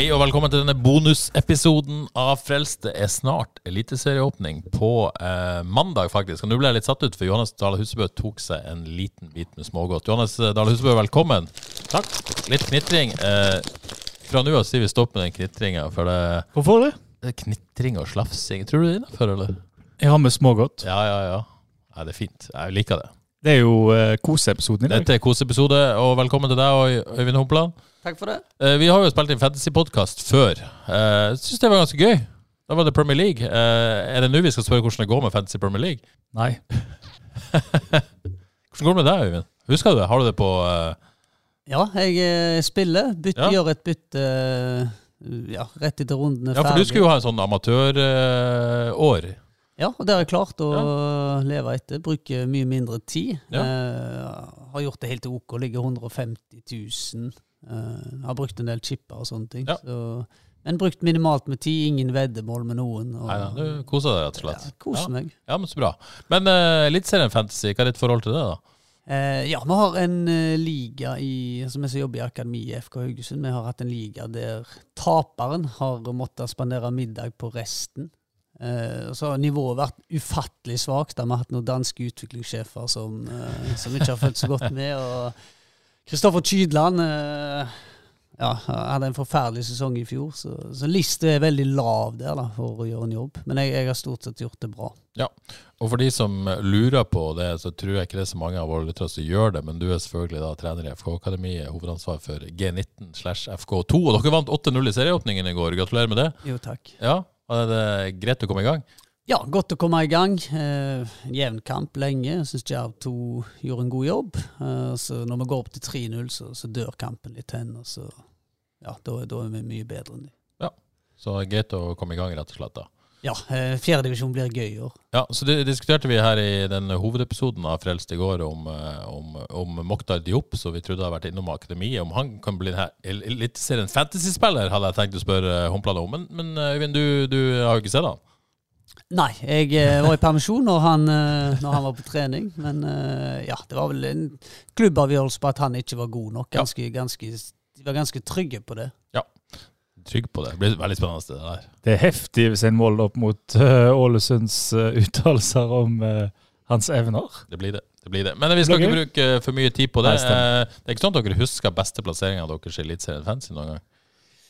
Hei og velkommen til denne bonusepisoden av Frelst. Det er snart eliteserieåpning på eh, mandag, faktisk. Og nå ble jeg litt satt ut, for Johannes Dale Husebø tok seg en liten bit med smågodt. Johannes Dale Husebø, velkommen. Takk. Litt knitring. Eh, fra nå av sier vi stopp med den knitringa, for det, Hvorfor det? det er knitring og slafsing. Tror du det er innafor, eller? Jeg har med smågodt. Ja, ja, ja. Nei, det er fint. Jeg liker det. Det er jo eh, koseepisoden i dag. Dette er koseepisode, og velkommen til deg og Øyvind Humpland. Takk for det. Uh, Vi har jo spilt inn fantasypodkast før. Jeg syns det var ganske gøy. Da var det Premier League. Uh, Er det nå vi skal spørre hvordan det går med Fantasy Premier League? Nei. Hvordan går det med deg, Øyvind? Husker du det? Har du det på eh, Ja, jeg eh, spiller. Bytte, Ja. Gjør et bytte eh, ja, rett etter runden er Ja, for ferdig. du skulle jo ha en sånn amatørår. Ja, og det har jeg klart å leve etter. Bruke mye mindre tid. Ja. Eh, har gjort det helt OK. Ligger 150 000. Eh, har brukt en del chipper og sånne ting. Ja. Så, men brukt minimalt med tid. Ingen veddemål med noen. Og, Nei du koser deg rett og slett. ja, koser Ja. meg. Ja, men så bra. Men uh, Eliteserien Fantasy, hva er ditt forhold til det, da? Uh, ja, vi har en uh, liga i, som jeg som jobber i Akademi i FK Haugesund. Vi har hatt en liga der taperen har måttet spandere middag på resten. Uh, så har nivået vært ufattelig svakt. Vi har hatt noen danske utviklingssjefer som, som ikke har fulgt så godt med. og Kristoffer Tydland eh, ja, hadde en forferdelig sesong i fjor, så, så lista er veldig lav der da, for å gjøre en jobb. Men jeg, jeg har stort sett gjort det bra. Ja, Og for de som lurer på det, så tror jeg ikke det er så mange av våre lyttere som gjør det, men du er selvfølgelig da trener i FK Akademiet, hovedansvar for G19 slash FK2. Og dere vant 8-0 i serieåpningen i går. Gratulerer med det. Jo, takk. Ja, Var det greit å komme i gang? Ja, godt å komme i gang. Eh, en jevn kamp lenge. Jeg syns Jerv 2 gjorde en god jobb. Eh, så når vi går opp til 3-0, så, så dør kampen litt hen. Og så, ja, da, da er vi mye bedre enn de. Så greit å komme i gang, rett og slett. da. Ja, eh, fjerdedivisjon blir gøy i år. Ja, så det diskuterte vi her i den hovedepisoden av Frelst i går om, eh, om, om Mokhtar Diop, så vi trodde hadde vært innom akademiet. Om han kan bli eliteserien fantasy-spiller, hadde jeg tenkt å spørre Humpland om. Men, men eh, Øyvind, du, du har jo ikke sett han? Nei, jeg eh, var i permisjon når han, eh, når han var på trening. Men eh, ja, det var vel en klubbavgjørelse på at han ikke var god nok. Ganske, ganske, de var ganske trygge på det. Ja, Trygg på det. Det blir veldig spennende det der. Det er heftig hvis en mål opp mot Ålesunds uh, uttalelser om hans evner. Det blir det. det blir det. Men vi skal ikke bruke for mye tid på det. Nei. Eh, Det er ikke sånn at dere husker beste plasseringa deres i Eliteserien Fancy noen gang?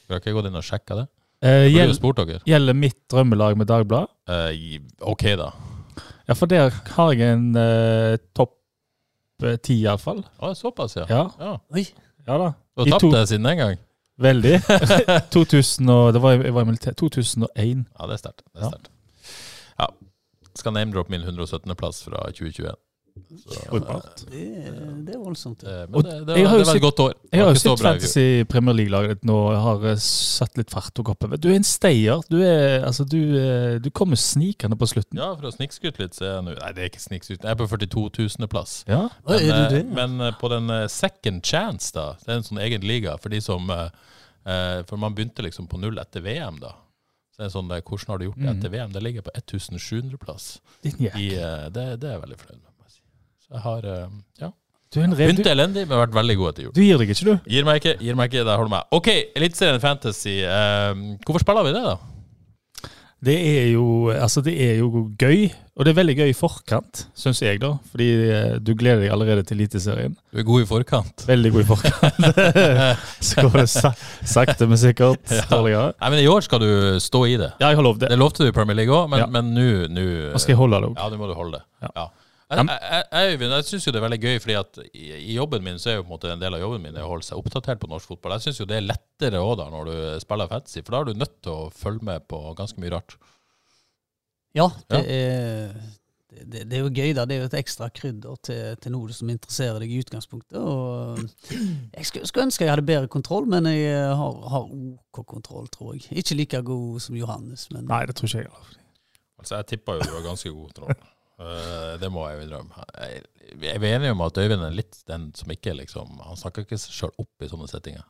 Dere har ikke gått inn og sjekka det? Eh, spurt dere. gjelder mitt drømmelag med Dagbladet? Eh, OK, da. Ja, for der har jeg en eh, topp eh, ti, iallfall. Å, såpass, ja. Ja. ja. Oi, ja da. Du har tapt deg det siden den gang? Veldig. 2000 og, det var, jeg var i militær. 2001. Ja, det er sterkt. Det er Ja. Ja. Skal name-droppe min 117.-plass fra 2021. Så, Brukbart. det, det er voldsomt. eh, men det, det, var, det var et godt år. Jeg har jo sett i. Fantasy Premier League-laget nå nå har eh, satt litt fart og oppover. Du er en stayer. Du, er, altså, du, eh, du kommer snikende på slutten. Ja, for å snikskryte litt, så er jeg nå Nei, det er ikke snikskryt. Jeg er på 42 000.-plass. Ja. Men? Men eh, på den eh, second chance, da, det er en sånn egen liga for de som eh, eh, For man begynte liksom på null etter VM, da. Det er sånn Hvordan har du gjort det Mm. etter VM? Det ligger på 1700.-plass. Det, det er jeg veldig fornøyd med. Jeg har eh, Ja. Du er en rev. Du, elendig, men vært veldig god etter jul. du gir deg ikke, du? Gir meg ikke, gir meg ikke, der holder meg. OK, Eliteserien Fantasy. eh, hvorfor spiller vi det, da? Det er jo Altså, det er jo gøy. Og det er veldig gøy i forkant, syns jeg, da. Fordi eh, du gleder deg allerede til Eliteserien. Du er god i forkant. Veldig god i forkant. Så går det sa sakte, men sikkert Ja. Nei, men I år skal du stå i det. Ja, jeg har lov det. Det lovte du i Premier League òg, men Ja. nå nå- Nå skal jeg holde det òg. Ja, nå må du holde det. Ja. Ja. Jeg, jeg, jeg, jeg syns jo det er veldig gøy, fordi at i, jobben min så er jo på en måte en del av jobben min å holde seg oppdatert på norsk fotball. Jeg syns jo det er lettere òg da når du spiller fantasy, for da er du nødt til å følge med på ganske mye rart. Ja, det er, det, det, det er jo gøy, da. Det er jo et ekstra krydder til, til noe som interesserer deg i utgangspunktet. Og jeg skulle, skulle ønske jeg hadde bedre kontroll, men jeg har, har OK kontroll, tror jeg. Ikke like god som Johannes, men Nei, det tror ikke jeg heller. Altså, jeg tippa jo du har ganske god kontroll. Eh, det må jeg innrømme. Jeg, jeg er enig om at Øyvind er litt den som ikke liksom Han snakker ikke seg sjøl opp i sånne settinger.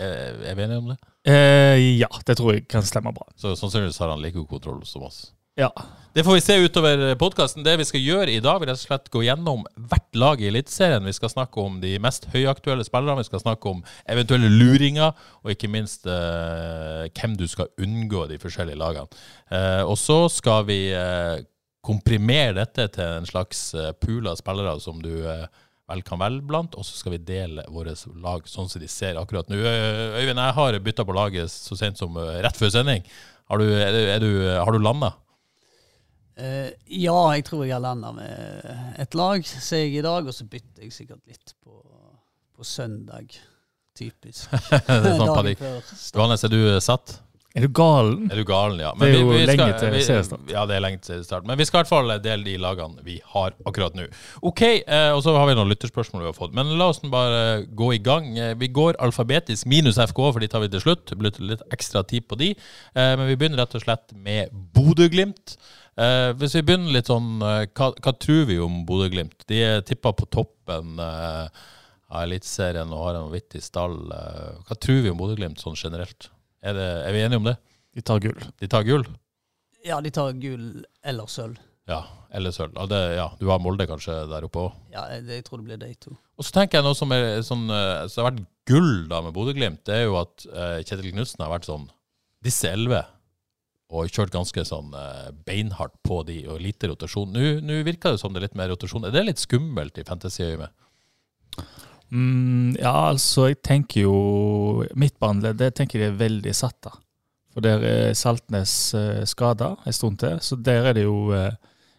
Er, er vi enige om det? Eh, ja, det tror jeg kan stemme bra. Så sannsynligvis har han like god kontroll som oss. Ja. Det får vi se utover podkasten. Det vi skal gjøre i dag, vil rett og slett gå gjennom hvert lag i Eliteserien. Vi skal snakke om de mest høyaktuelle spillerne, vi skal snakke om eventuelle luringer, og ikke minst eh, hvem du skal unngå de forskjellige lagene. Eh, og så skal vi eh, komprimere dette til en slags eh, pool av spillere som du eh, vel kan velge blant, og så skal vi dele våre lag sånn som de ser akkurat nå. Øyvind, jeg har bytta på laget så sent som eh, rett før sending. Har du, er du, er du, har du landa? ja, jeg tror jeg har landa med et lag, ser jeg i dag, og så bytter jeg sikkert litt på, på søndag. Typisk. det er sånn panikk. Johannes, er du satt? Er du galen? Er du galen, ja. Det er jo lenge skal- til vi- seriestart. Ja, det er lenge til start. Men vi skal i hvert fall dele de lagene vi har akkurat nå. OK, eh, og så har vi noen lytterspørsmål vi har fått. Men la oss bare gå i gang. Eh, Vi går alfabetisk minus FK, for de tar vi til slutt. Det blir litt ekstra tid på de. Eh, men vi begynner rett og slett med Bodø-Glimt. Eh, hvis vi begynner litt sånn eh, hva, hva tror vi om Bodø-Glimt? De er tippa på toppen eh, av Eliteserien og har en vanvittig stall. Hva tror vi om Bodø-Glimt sånn generelt? Er, det, er vi enige om det? De tar gull. De tar gull? Ja, de tar gull eller sølv. Ja, eller sølv. Ja, det, ja, du har Molde kanskje der oppe òg. Ja, jeg, jeg tror det blir de to. Og så tenker jeg noe som er sånn som har vært gull da med Bodø-Glimt, det er jo at uh, Kjetil Knutsen har vært sånn disse elleve og kjørt ganske sånn uh, beinhardt på de, og lite rotasjon. Nå virker det som det er litt mer rotasjon. Er det litt skummelt i fantasy-øyemed? Mm, ja, altså, jeg tenker jo Midtbaneledd, det tenker jeg er veldig satt da. For der er Saltnes eh, skada en stund til, så der er det jo eh,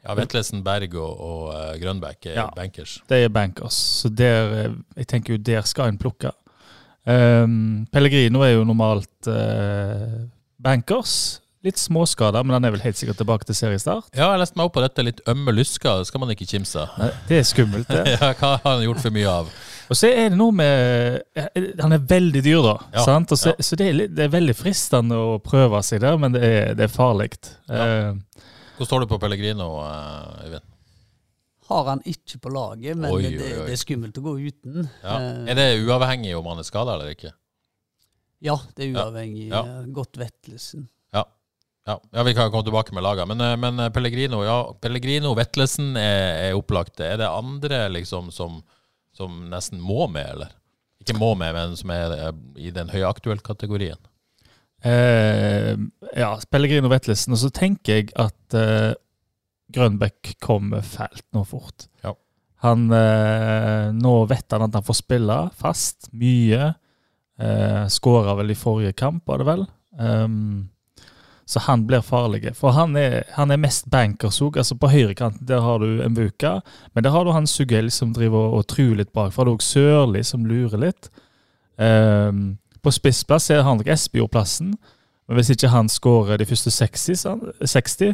Ja, Vetlesen, Berg og, og eh, Grønbæk er Ja. bankers. Det er bankers. Så der, eh, jeg tenker jo der skal en plukke. Um, Pellegrino er jo normalt eh, bankers. Litt småskada, men han er vel helt sikkert tilbake til seriestart. Ja, jeg leste meg opp på dette litt ømme lysker. Skal man ikke kimse av. Det er skummelt, det. ja, hva har han gjort for mye av? Og så er det noe med eh, Han er veldig dyr, da. Ja, sant? Og så, ja. så det, er litt, det er veldig fristende å prøve seg der, men det er, det er farlig. Ja. Eh, Hvor står du på Pellegrino, eh, Øyvind? Har han ikke på laget, men Oi, det, oi, oi. det er skummelt å gå uten. Ja. Eh, Er det uavhengig om han er skada eller ikke? ja, det er uavhengig. Ja. eh, Godt Vetlesen. Ja, ja, vi kan komme tilbake med lagene. Men, eh, men eh, Pellegrino ja, Pellegrino Vetlesen er, er opplagt. Er det andre liksom som, som nesten må med, eller? Ikke må med, men som er eh, i den høyaktuelle kategorien? eh, ja, Pellegrino Vetlesen. Og så tenker jeg at eh, Grønbæk kommer fælt nå fort. Ja. Han, eh, nå vet han at han får spille fast, mye. Eh, Skåra vel i forrige kamp, var det vel. Um, så han blir farlig. For han er, han er mest bankers òg. Altså på høyrekanten der har du Mbuka, men der har du han Sugell som driver og, og truer litt bakfra. Du har òg Sørli som lurer litt. Um, på spissplass er han nok Espejord-plassen. Men hvis ikke han skårer de første 60, så- 60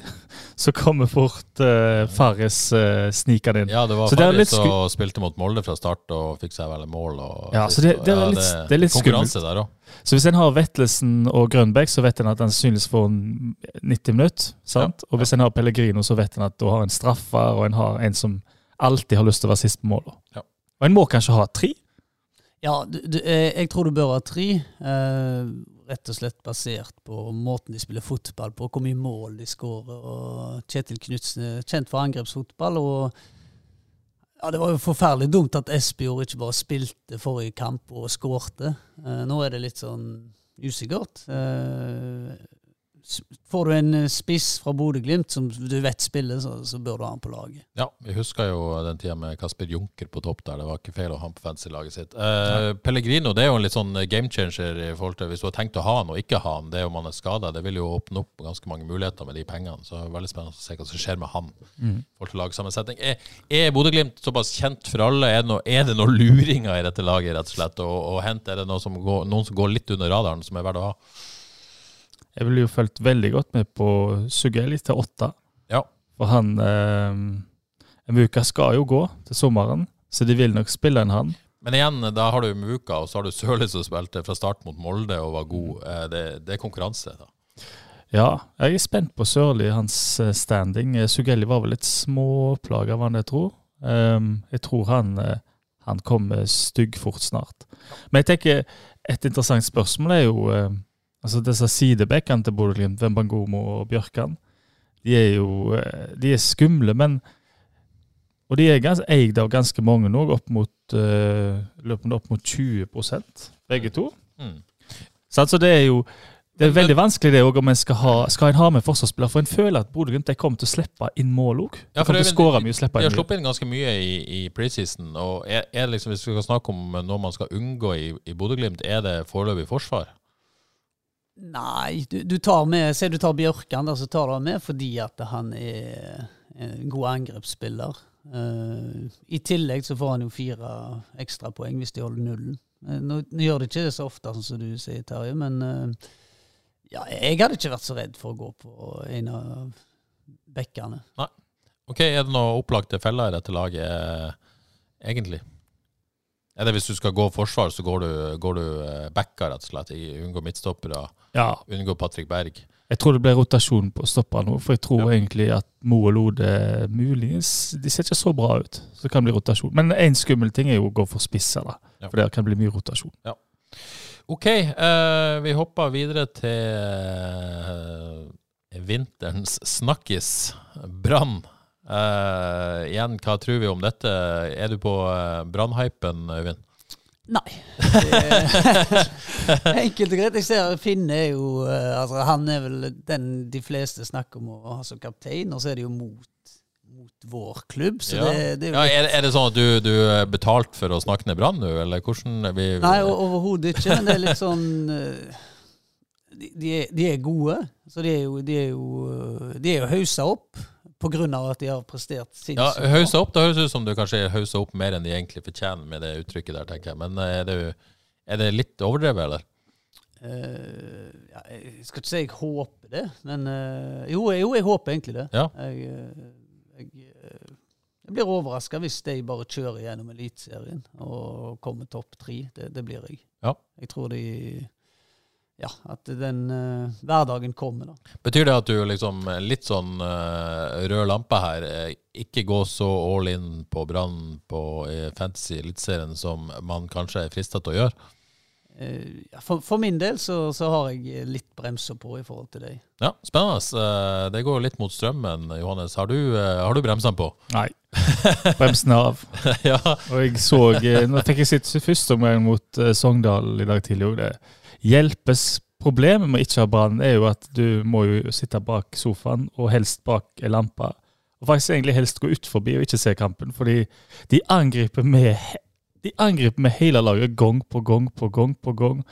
så kommer fort uh, Farris uh, snikende inn. Ja, det var Så Farris som spilte mot Molde fra start og fikk seg vel mål. Og Ja, så det- det er litt- det er litt konkurranse der. Så hvis en har Vetlesen og Grønbæk, så vet en at han sannsynligvis får 90 minutter. sant? Og hvis en har Pellegrino, så vet en at da har en straffer, og en har en som alltid har lyst til å være sist på mål. Ja. Og en må kanskje ha tre. Ja, du, du, eh, jeg tror du bør ha tre. Eh, rett og slett basert på måten de spiller fotball på, hvor mye mål de skårer. og Kjetil Knutsen er kjent for angrepsfotball. og ja, Det var jo forferdelig dumt at Espejord ikke bare spilte forrige kamp og skårte. Eh, nå er det litt sånn usikkert. Eh, får du en eh, spiss fra Bodø-Glimt som du vet spiller, så, så bør du ha han på laget. Ja, vi husker jo den tida med Kasper Junker på topp der. Det var ikke feil å ha han på fancy-laget sitt. Eh, Pellegrino det er jo en litt sånn game changer i forhold til hvis du har tenkt å ha han og ikke ha han. Det er om han er skada, det vil jo åpne opp ganske mange muligheter med de pengene. Så det er veldig spennende å se hva som skjer med han. Mm. forhold til lagsammensetning. Er, er Bodø-Glimt såpass kjent for alle? Er det, noe, er det noen luringer i dette laget, rett og slett? Og, og hent, er det noe som går, noen som går litt under radaren, som er verdt å ha? Jeg ville jo fulgt veldig godt med på Sugeli til åtte. Ja. For han eh, Muka skal jo gå til sommeren, så de vil nok spille en han. Men igjen, da har du Muka, og så har du Sørli som spilte fra start mot Molde og var god. Eh, Det, det er konkurranse, da. Ja, jeg er spent på Sørli, hans eh, standing. Eh, Sugelli var vel litt småplaga, var han det, jeg tror. Um, jeg tror han, han kommer styggfort snart. Men jeg tenker, et interessant spørsmål er jo altså disse sidebackene til Bodø-Glimt, Wembangomo og Bjørkan. De er jo eh, de er skumle, men Og de er ganske, eid av ganske mange nå, opp mot, uh, løpende opp mot 20 begge to. Mm. Så altså det er jo det er veldig vanskelig det òg, om en skal ha, skal en ha med forsvarsspillere. For en føler at Bodø-Glimt kommer til å slippe inn mål òg. Ja, De De har sluppet inn ganske mye i, i preseason. Og er, er liksom, hvis vi skal snakke om noe man skal unngå i, i Bodø-Glimt, er det foreløpig forsvar? Nei, du, du tar med Se du tar Bjørkan, da, så tar du han med fordi at han er en god angrepsspiller. Uh, I tillegg så får han jo fire ekstrapoeng hvis de holder nullen. Uh, nå, nå gjør de ikke det så ofte, sånn som du sier, Terje, men uh, ja, jeg hadde ikke vært så redd for å gå på en av bekkene. Nei. Ok, Er det noen opplagte feller i dette laget, egentlig? Er det hvis du skal gå forsvar, så går du, går du eh, backa, rett og slett? Unngå midtstoppere, Ja, unngå Patrick Berg? jeg tror det blir rotasjon på stoppere nå, for jeg tror Ja. egentlig at Mo og Lode muligens De ser ikke så bra ut, så det kan bli rotasjon. Men én skummel ting er jo å gå for spisser, da. Ja. For det kan bli mye rotasjon. Ok, uh, vi hopper videre til uh, vinterens snakkis, Brann. Eh, igjen, hva tror vi om dette? Er du på uh, Brann-hypen, Øyvind? Nei. Det- Enkelt og greit. Jeg ser Finn er jo uh, altså Han er vel den de fleste snakker om å ha som kaptein, og så er det jo mot, mot vår klubb. Så ja. det, det er jo ja, er, er det sånn at du, du er betalt for å snakke ned Brann nå, eller hvordan vi Nei, overhodet ikke. Men det er litt sånn de, de, er, de er gode, så de er jo, de er jo, de er jo hausa opp av at de har prestert Ja, sinnssykt bra. Hausa opp, det høres ut som du kanskje hausa opp mer enn de egentlig fortjener med det uttrykket der, tenker jeg. Men eh, er det, er det litt overdrevet, eller? Uh, ja, jeg skal ikke si jeg håper det, men uh, jo, jo, jeg håper egentlig det. Ja. Jeg, jeg, jeg blir overraska hvis de bare kjører gjennom Eliteserien og kommer topp tre. Det, det blir jeg. Ja. Jeg tror de Ja, at den uh, hverdagen kommer, da. Betyr det at du liksom litt sånn uh, rød lampe her, eh, ikke gå så all in på Brann på eh, Fantasy Eliteserien som man kanskje er frista til å gjøre? Eh, for, for min del så, så har jeg litt bremser på i forhold til deg. Ja, spennende. Eh, Det går litt mot strømmen, Johannes. Har du, eh, har du bremsene på? Nei. Bremsen er av. ja. Og jeg så eh, Nå fikk jeg sitt første omgang mot eh, Sogndal i dag tidlig òg. Hjelpes. Problemet med ikke ha brann er jo at du må jo sitte bak sofaen, og helst bak ei lampe. Og faktisk egentlig helst gå ut forbi og ikke se kampen, fordi de angriper med de angriper med hele laget gang på gang på gang på gang.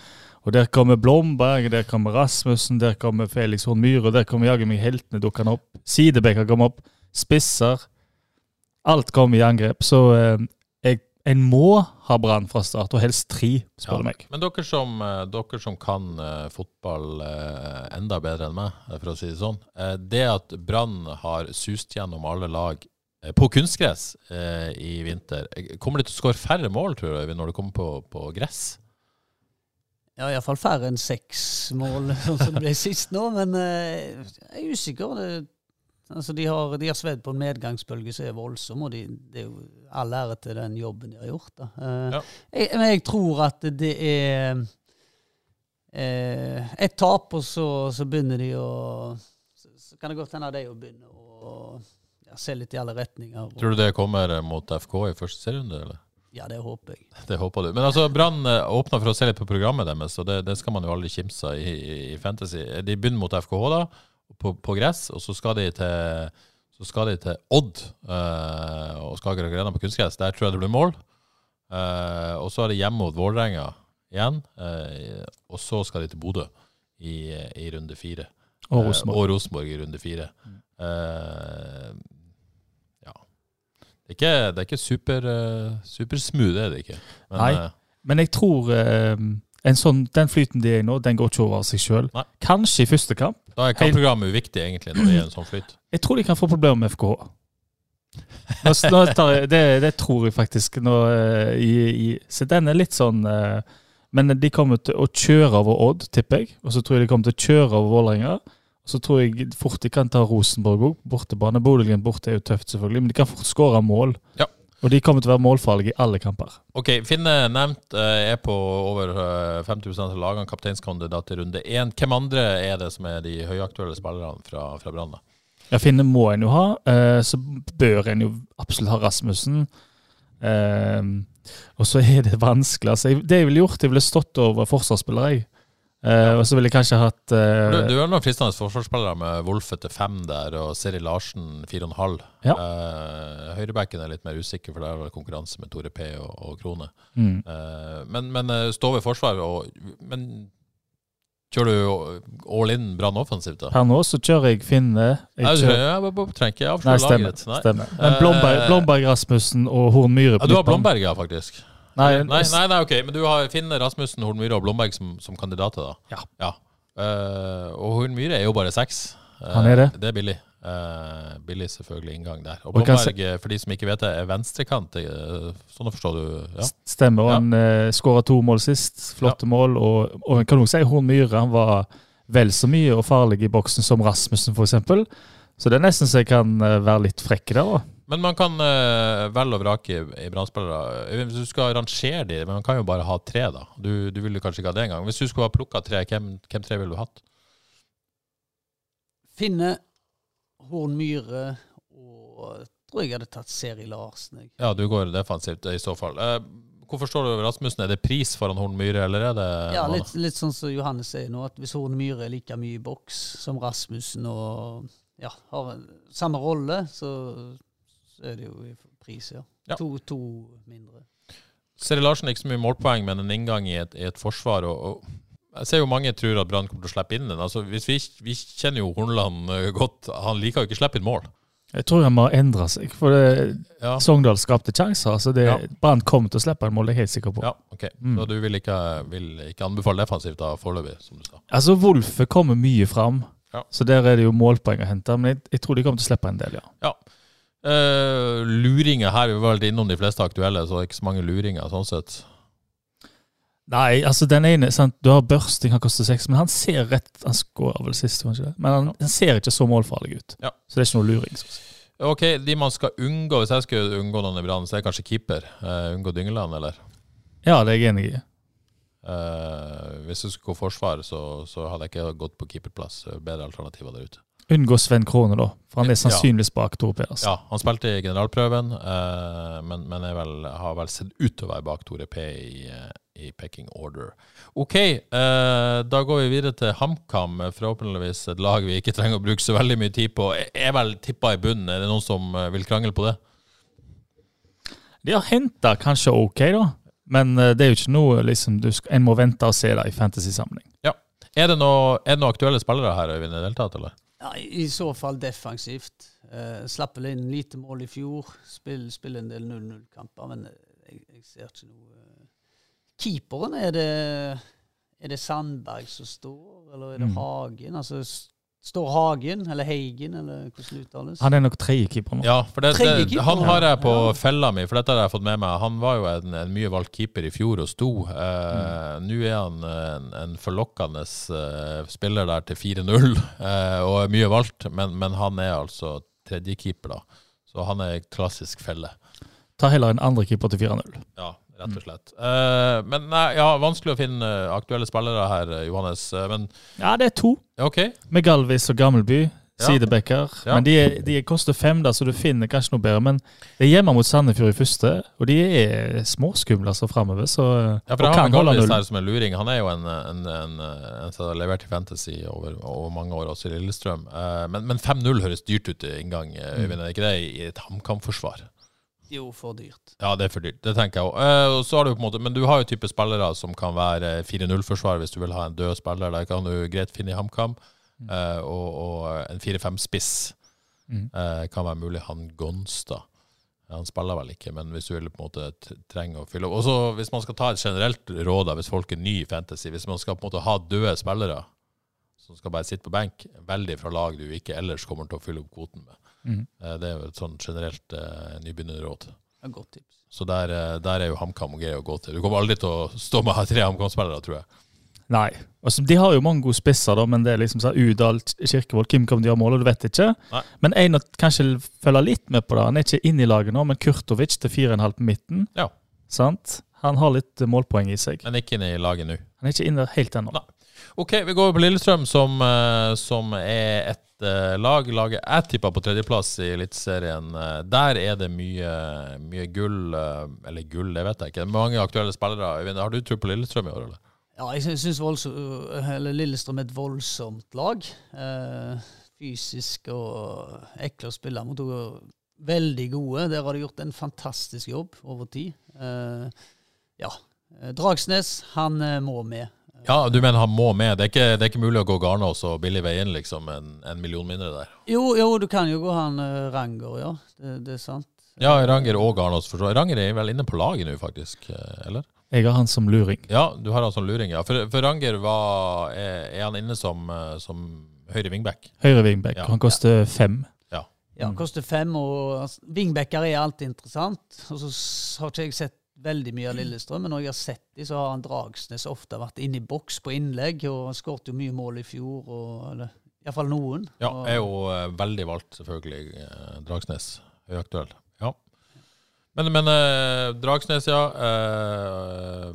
Og der kommer Blomberg, der kommer Rasmussen, der kommer Felix Horn Myhre, der kommer jaggu meg heltene dukkende opp. Sidebekker kommer opp. Spisser. Alt kommer i angrep. Så eh, jeg, en må ha Brann fra start, og helst tre, spør du meg. Men dere som, eh, dere som kan eh, fotball eh, enda bedre enn meg, for å si det sånn. eh, det at Brann har sust gjennom alle lag på kunstgress eh, i vinter, kommer de til å skåre færre mål, tror du, når det kommer på, på gress? Ja, iallfall færre enn seks mål, sånn som det ble sist nå. Men eh, jeg er usikker. Det, altså, de har, de har svedd på en medgangsbølge som er voldsom, og de, det er jo all ære til den jobben de har gjort. Da. Eh, Ja. jeg, men jeg tror at det er eh, et tap, og så, så begynner de å så, så kan det godt hende de å begynne å ja, se litt i alle retninger. Tror du det kommer eh, mot FK i første serierunde, eller? Ja, det håper jeg. Det håper du. Men altså, Brann eh, åpna for å se litt på programmet deres, og det, det skal man jo aldri kimse av i, i, i Fantasy. De begynner mot FKH, da, på, på gress, og så skal de til, så skal de til Odd eh, og Skagerrak Arena på kunstgress. Der tror jeg det blir mål. Eh, og så er det hjemme mot Vålerenga igjen, eh, og så skal de til Bodø i, i runde fire. Og Eh, Rosenborg. og Rosenborg i runde fire. Eh, ja. Det er ikke, det er ikke super, uh, supersmooth, det er det ikke. Men, Nei. eh, Men jeg tror eh, sånn, Den flyten de er i nå, den går ikke over av seg sjøl. Kanskje i første kamp. Da er kampprogrammet uviktig, egentlig, når det er en sånn flyt. Jeg tror de kan få problemer med FKH. Nå, nå jeg, det, det tror jeg faktisk. Nå, eh, i, i, så den er litt sånn eh, Men de kommer til å kjøre over Odd, tipper jeg. Og så tror jeg de kommer til å kjøre over Vålerenga. Og så tror jeg fort de kan ta Rosenborg òg, bortebane. Bodø-Glimt borte er jo tøft, selvfølgelig, men de kan fort skåre mål. Ja. Og de kommer til å være målfarlige i alle kamper. Ok, Finne nevnt eh, er på over eh, 50 av lagene, kapteinskandidat til runde én. Hvem andre er det som er de høyaktuelle spillerne fra, fra Brann? Ja, Finne må en jo ha. eh, så bør en jo absolutt ha Rasmussen. Eh, og så er det vanskelig. Altså, det jeg ville gjort, jeg ville stått over forsvarsspillere. jeg. Eh, og så ville jeg kanskje hatt uh, Du, du har noen fristende forsvarsspillere med Wolfe til fem der, og Siri Larsen fire og en halv. Ja. Uh, Høyrebacken er litt mer usikker, for der er det konkurranse med Tore P og, og Krone. mm. Men men stå ved forsvar, og, men kjører du all in Brann offensivt, da? Per nå så kjører jeg Finne. Jeg kjører, jeg, jeg, trenger ikke avsløre laget. Nei. stemmer. Men Blomberg, Blomberg Rasmussen og Horn Myhre på Ja, du har Blomberg, ja, faktisk. Nei, Nei, nei, nei, ok, men du har Finn Rasmussen, Horn Myhre og Blomberg som, som kandidater, da? Ja. Eh, og Horn Myhre er jo bare seks. Uh, Han er det. Det er billig. Uh, billig selvfølgelig inngang der. Og Og Blomberg, for de som ikke vet det, er venstrekant. sånn forstår du ja. Stemmer. Og Ja. han uh, skåra to mål sist. Flotte mål. Og, og kan du si Horn Myhre han var vel så mye og farlig i boksen som Rasmussen, f.eks. Så det er nesten så jeg kan være litt frekk der òg. Men man kan uh, velge og vrake i, i Brann-spillere. Eh, Hvis du skal rangere de, men man kan jo bare ha tre, da. Du, du ville kanskje ikke ha det engang. Hvis du skulle ha plukka tre, hvem, hvem tre ville du hatt? Finne, Horn Myhre og tror jeg hadde tatt Seri Larsen. Jeg. Ja, du går defensivt i så fall. Uh, hvorfor står du Rasmussen? Er det pris foran Horn Myhre, eller er det Ja, litt, litt sånn som Johannes sier nå, at hvis Horn Myhre er like mye i boks som Rasmussen og ja, har samme rolle, så, så er det jo i pris, ja. Ja. To, to mindre. Seri Larsen er ikke så mye målpoeng, men en inngang i et, i et forsvar. Og, og jeg ser jo mange tror at Brann kommer til å slippe inn den. Altså, hvis vi, vi kjenner jo Hornland eh, godt. Han liker jo ikke å slippe inn mål. Jeg tror han må endre seg. For det, Ja, Sogndal skapte sjanser. Altså det, Ja. Brann kommer til å slippe en mål, det er jeg helt sikker på. ja ok. Mm. Så du vil ikke, vil ikke anbefale defensivt da foreløpig, som du sa? Altså, Wolfe kommer mye fram, Ja. så der er det jo målpoeng å hente. Men jeg, jeg tror de kommer til å slippe en del, ja. Ja. Eh, luringer her, vi var vel innom de fleste aktuelle, så ikke så mange luringer sånn sett. Nei, altså den ene sant? Du har Børsting, han koster seks, men han ser rett Han skårer vel sist, kanskje. Men han, han ser ikke så målfarlig ut. Ja. Så det er ikke noe luring. Sånn. Ok, de man skal unngå, hvis jeg skulle unngå noen i Brann, så er det kanskje keeper. Uh, unngå Dyngeland, eller? Ja, det er jeg enig i. Uh, hvis du skulle gå forsvar, så, så hadde jeg ikke gått på keeperplass. Bedre alternativer der ute. Unngå Sven Krone, da. For han er sannsynligvis bak Tore Pedersen. Ja, han spilte i generalprøven, eh, men, men vel, har vel sett ut til å være bak Tore P i, eh, i pecking order. OK, eh, da går vi videre til HamKam. Forhåpentligvis et lag vi ikke trenger å bruke så veldig mye tid på. Er vel tippa i bunnen. Er det noen som vil krangle på det? De har henta kanskje OK, da. Men det er jo ikke noe liksom, du skal, En må vente og se det i fantasy-sammenheng. Er det er det noen aktuelle spillere her, Øyvind, i det hele tatt, eller? Ja, I så fall defensivt. Eh, slapp vel inn lite mål i fjor. Spill, en del 0-0-kamper, men eh, jeg, jeg ser ikke noe eh. Keeperen, er det, er det Sandberg som står, eller er det Mm. Hagen? Altså, står Hagen, eller Heigen, eller hvordan det uttales? Han er nok tredjekeeper nå. Ja, for det, det, han har jeg på ja. fella mi, for dette har jeg fått med meg. Han var jo en, en mye valgt keeper i fjor og sto. Eh, Nå er han en, en forlokkende eh, spiller der til 4-0 eh, og er mye valgt, men, men han er altså tredjekeeper, da. Så han er klassisk felle. Ta heller en andre keeper til 4-0. Ja, rett og slett. Uh, men nei, ja, vanskelig å finne aktuelle spillere her, eh, Johannes. Eh, Men Ja, det er to. Okay. Med Galvis og Gammelby. Sidebacker. Ja. Men de, er, de koster fem, da, så du finner kanskje noe bedre. Men det er hjemme mot Sandefjord i første, og de er småskumle altså framover. Så Ja, for og har kan holde Galvis null. her som en luring. Han er jo en, en, en, en som har levert i Fantasy over, over mange år, også i Lillestrøm. Uh, men men 5-0 høres dyrt ut i inngang, Øyvind. Mm. Øyvind. Er ikke det i et HamKam-forsvar? Jo, for dyrt. Ja, det er for dyrt. Det tenker jeg òg. Så har du på en måte, men du har jo type spillere som kan være 4-0-forsvar hvis du vil ha en død spiller. Der kan du greit finne i HamKam. Eh, og, og en 4-5-spiss Mm. eh, kan være mulig. Han Gonstad. Han spiller vel ikke, men hvis du vil på en måte t- trenge å fylle opp Og så hvis man skal ta et generelt råd, da, hvis folk er ny i fantasy, hvis man skal på en måte ha døde spillere som skal bare sitte på benk, veldig fra lag du ikke ellers kommer til å fylle opp kvoten med. Mhm. Eh, Det er jo et sånn generelt eh, nybegynnerråd. Er godt tips. Så der, eh, der er jo HamKam grei å gå til. Du kommer aldri til å stå med tre HamKam-spillere, tror jeg. Nei. Altså, de har jo mange gode spisser, da, men det er liksom sånn Udal, Kirkevold, hvem kommer de har ha mål, du vet ikke. Nei. Men en som kanskje følger litt med på det, han er ikke inne i laget nå, men Kurtovic til 4,5 på midten. Ja. Sant? Han har litt målpoeng i seg. Men ikke inne i laget nå. Han er ikke inne helt ennå. Nei. Ok, vi går over på Lillestrøm, som, som er et eh, lag. Laget jeg tippa på tredjeplass i Eliteserien. Eh, der er det mye, mye gull eh, Eller gull, det vet jeg ikke. Mange aktuelle spillere. Øyvind, har du tro på Lillestrøm i år, eller? Ja, jeg syns Lillestrøm er et voldsomt lag. Fysisk og ekle å spille mot. Veldig gode. Der har de gjort en fantastisk jobb over tid. Ja. Dragsnes, han må med. Ja, du mener han må med? Det er ikke, det er ikke mulig å gå Garnås og billig vei inn, liksom? En, en million mindre der? Jo, jo, du kan jo gå han uh, Ranger, ja. Det, det er sant. Ja, Ranger og Garnås, forstår. Ranger er vel inne på laget nå, faktisk? eh, Eller? Jeg har han som luring. Ja, du har han som luring, ja. For, for Ranger var, er, er han inne som, eh, som høyre wingback? Høyre wingback. Ja. Han koster fem. Ja, han koster fem, og altså, Wingbacker er alltid interessant. Og så har ikke jeg sett veldig mye av Lillestrøm, men når jeg har sett dem, så har han Dragsnes ofte vært inne i boks på innlegg, og han skåret jo mye mål i fjor, og eller iallfall noen. Ja, og, er jo eh, veldig valgt, selvfølgelig. eh, Dragsnes. Høyaktuell. Ja. Men, men eh, Dragsnes, ja. Eh,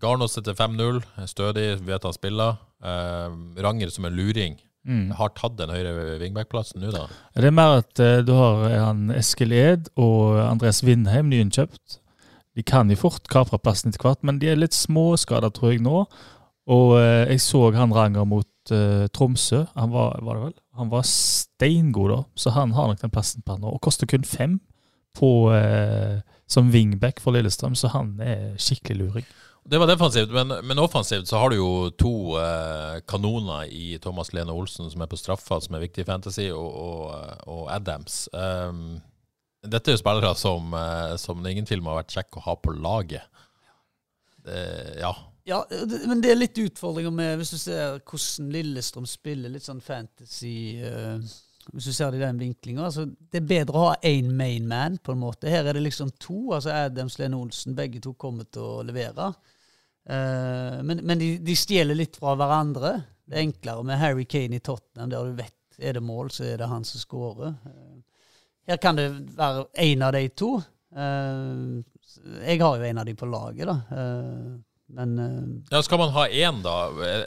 Garnås etter 5-0. Stødig, vet han spiller. Eh, Ranger som en luring. Mm. Har tatt den høyre wingback-plassen nå, da. Det er mer at eh, du har eh, han Eskil Ed og Andres Vindheim nyinnkjøpt. De kan jo fort kapre plassen etter hvert, men de er litt småskada, tror jeg, nå. Og eh, jeg så han Ranger mot eh, Tromsø. Han var, var? Han var steingod, da. Så han har nok den plassen per nå. Og koster kun fem på, eh, som wingback for Lillestrøm, så han er skikkelig luring. Det var defensivt, men, men offensivt så har du jo to eh, kanoner i Thomas Lene Olsen, som er på straffa, som er viktig i fantasy, og, og, og Adams. Um, dette er jo spillere som, eh, som det ingen tvil om har vært kjekk å ha på laget. Det, ja. Ja, men det er litt utfordringer med Hvis du ser hvordan Lillestrøm spiller litt sånn fantasy uh, Hvis du ser det i den vinklinga. Altså, det er bedre å ha én main man, på en måte. Her er det liksom to. altså Adams Lene Olsen, begge to kommer til å levere. Uh, men men de, de stjeler litt fra hverandre. Det er enklere med Harry Kane i Tottenham, der du vet er det mål, så er det han som skårer. Her kan det være én av de to. Eh, jeg har jo en av de på laget, da. Eh, men eh, ja, Skal man ha én, da?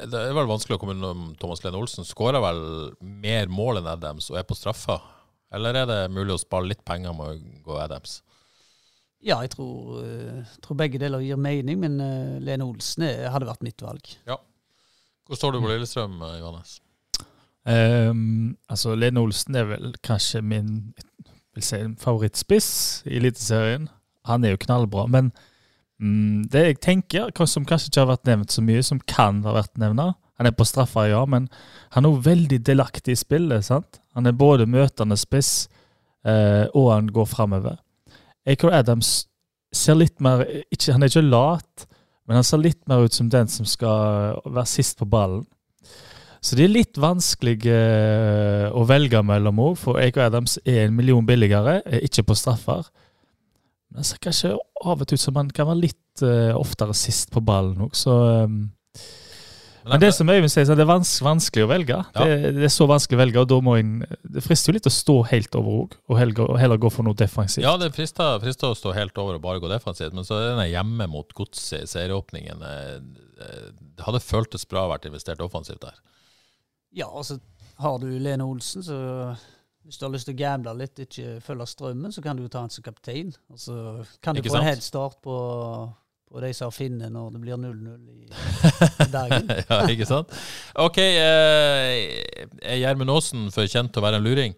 Det er vel vanskelig å komme innom Thomas Lene Olsen. Skårer vel mer mål enn Adams og er på straffa? Eller er det mulig å spare litt penger med å gå Adams? ja, jeg tror, tror begge deler gir mening, men Lene Olsen hadde vært mitt valg. Hvor står du på Lillestrøm, Johannes? Um, altså, Lene Olsen er vel kanskje min vil si, favorittspiss i Eliteserien. Han er jo knallbra, men mm, det jeg tenker, som kanskje ikke har vært nevnt så mye, som kan ha vært nevnt Han er på straffa, ja, men han er også veldig delaktig i spillet. sant? Han er både møtende spiss, eh, og han går framover. Acor Adams ser litt mer ikke, Han er ikke lat, men han ser litt mer ut som den som skal være sist på ballen. Så det er litt vanskelig eh, å velge mellom òg, for Eiko Adams er en million billigere, er ikke på straffer. Men det ser kanskje av og til ut som han kan være litt eh, oftere sist på ballen òg, så um, Men det som Øyvind sier, det er det vans vanskelig å velge. Ja. Det, det er så vanskelig å velge, og da må en Det frister jo litt å stå helt over òg, og heller, gå for noe defensivt. Ja, det frister, frister å stå helt over og bare gå defensivt, men så er denne hjemme mot godset i serieåpningen eh, eh, Det hadde føltes bra å vært investert offensivt der. Ja, altså har du Lene Olsen, så hvis du har lyst til å gamble litt, ikke følge strømmen, så kan du jo ta han som kaptein. Og så kan du Ikke få en sant? headstart på, på de som har funnet når det blir 0-0 i, i Bergen. ja, ikke sant? OK, eh, er Gjermund Aasen for kjent til å være en luring?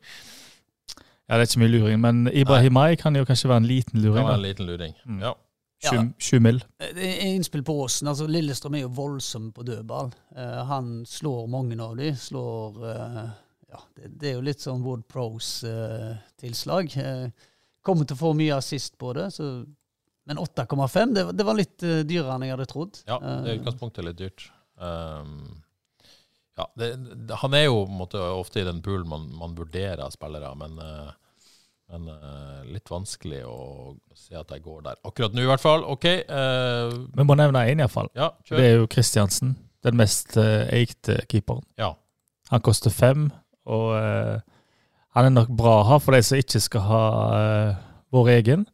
Ja, det er ikke mye luring, men Ibrahimai kan jo kanskje være en liten luring. var da. en liten luring. Mm. Ja. Ja. 20 20 mil. Det er innspill på Åsen. altså Lillestrøm er jo voldsom på dødball. Uh, han slår mange av de. Slår uh, ja, det, det er jo litt sånn Wood Pros-tilslag. kommer til å få mye assist på det. Så, men 8,5 det, det var litt uh, dyrere enn jeg hadde trodd. Ja, det er Eh, utgangspunktet litt dyrt. Um, ja, det, det, han er jo på en måte, ofte i den poolen man, man vurderer spillere, men, eh, men uh, litt vanskelig å se at jeg går der. Akkurat nå, i hvert fall. OK. eh, Vi må nevne én, iallfall. ja, Det er jo Kristiansen. Den mest uh, eikte keeperen. Ja. Han koster fem, og eh, han er nok bra å ha for de som ikke skal ha eh, vår egen.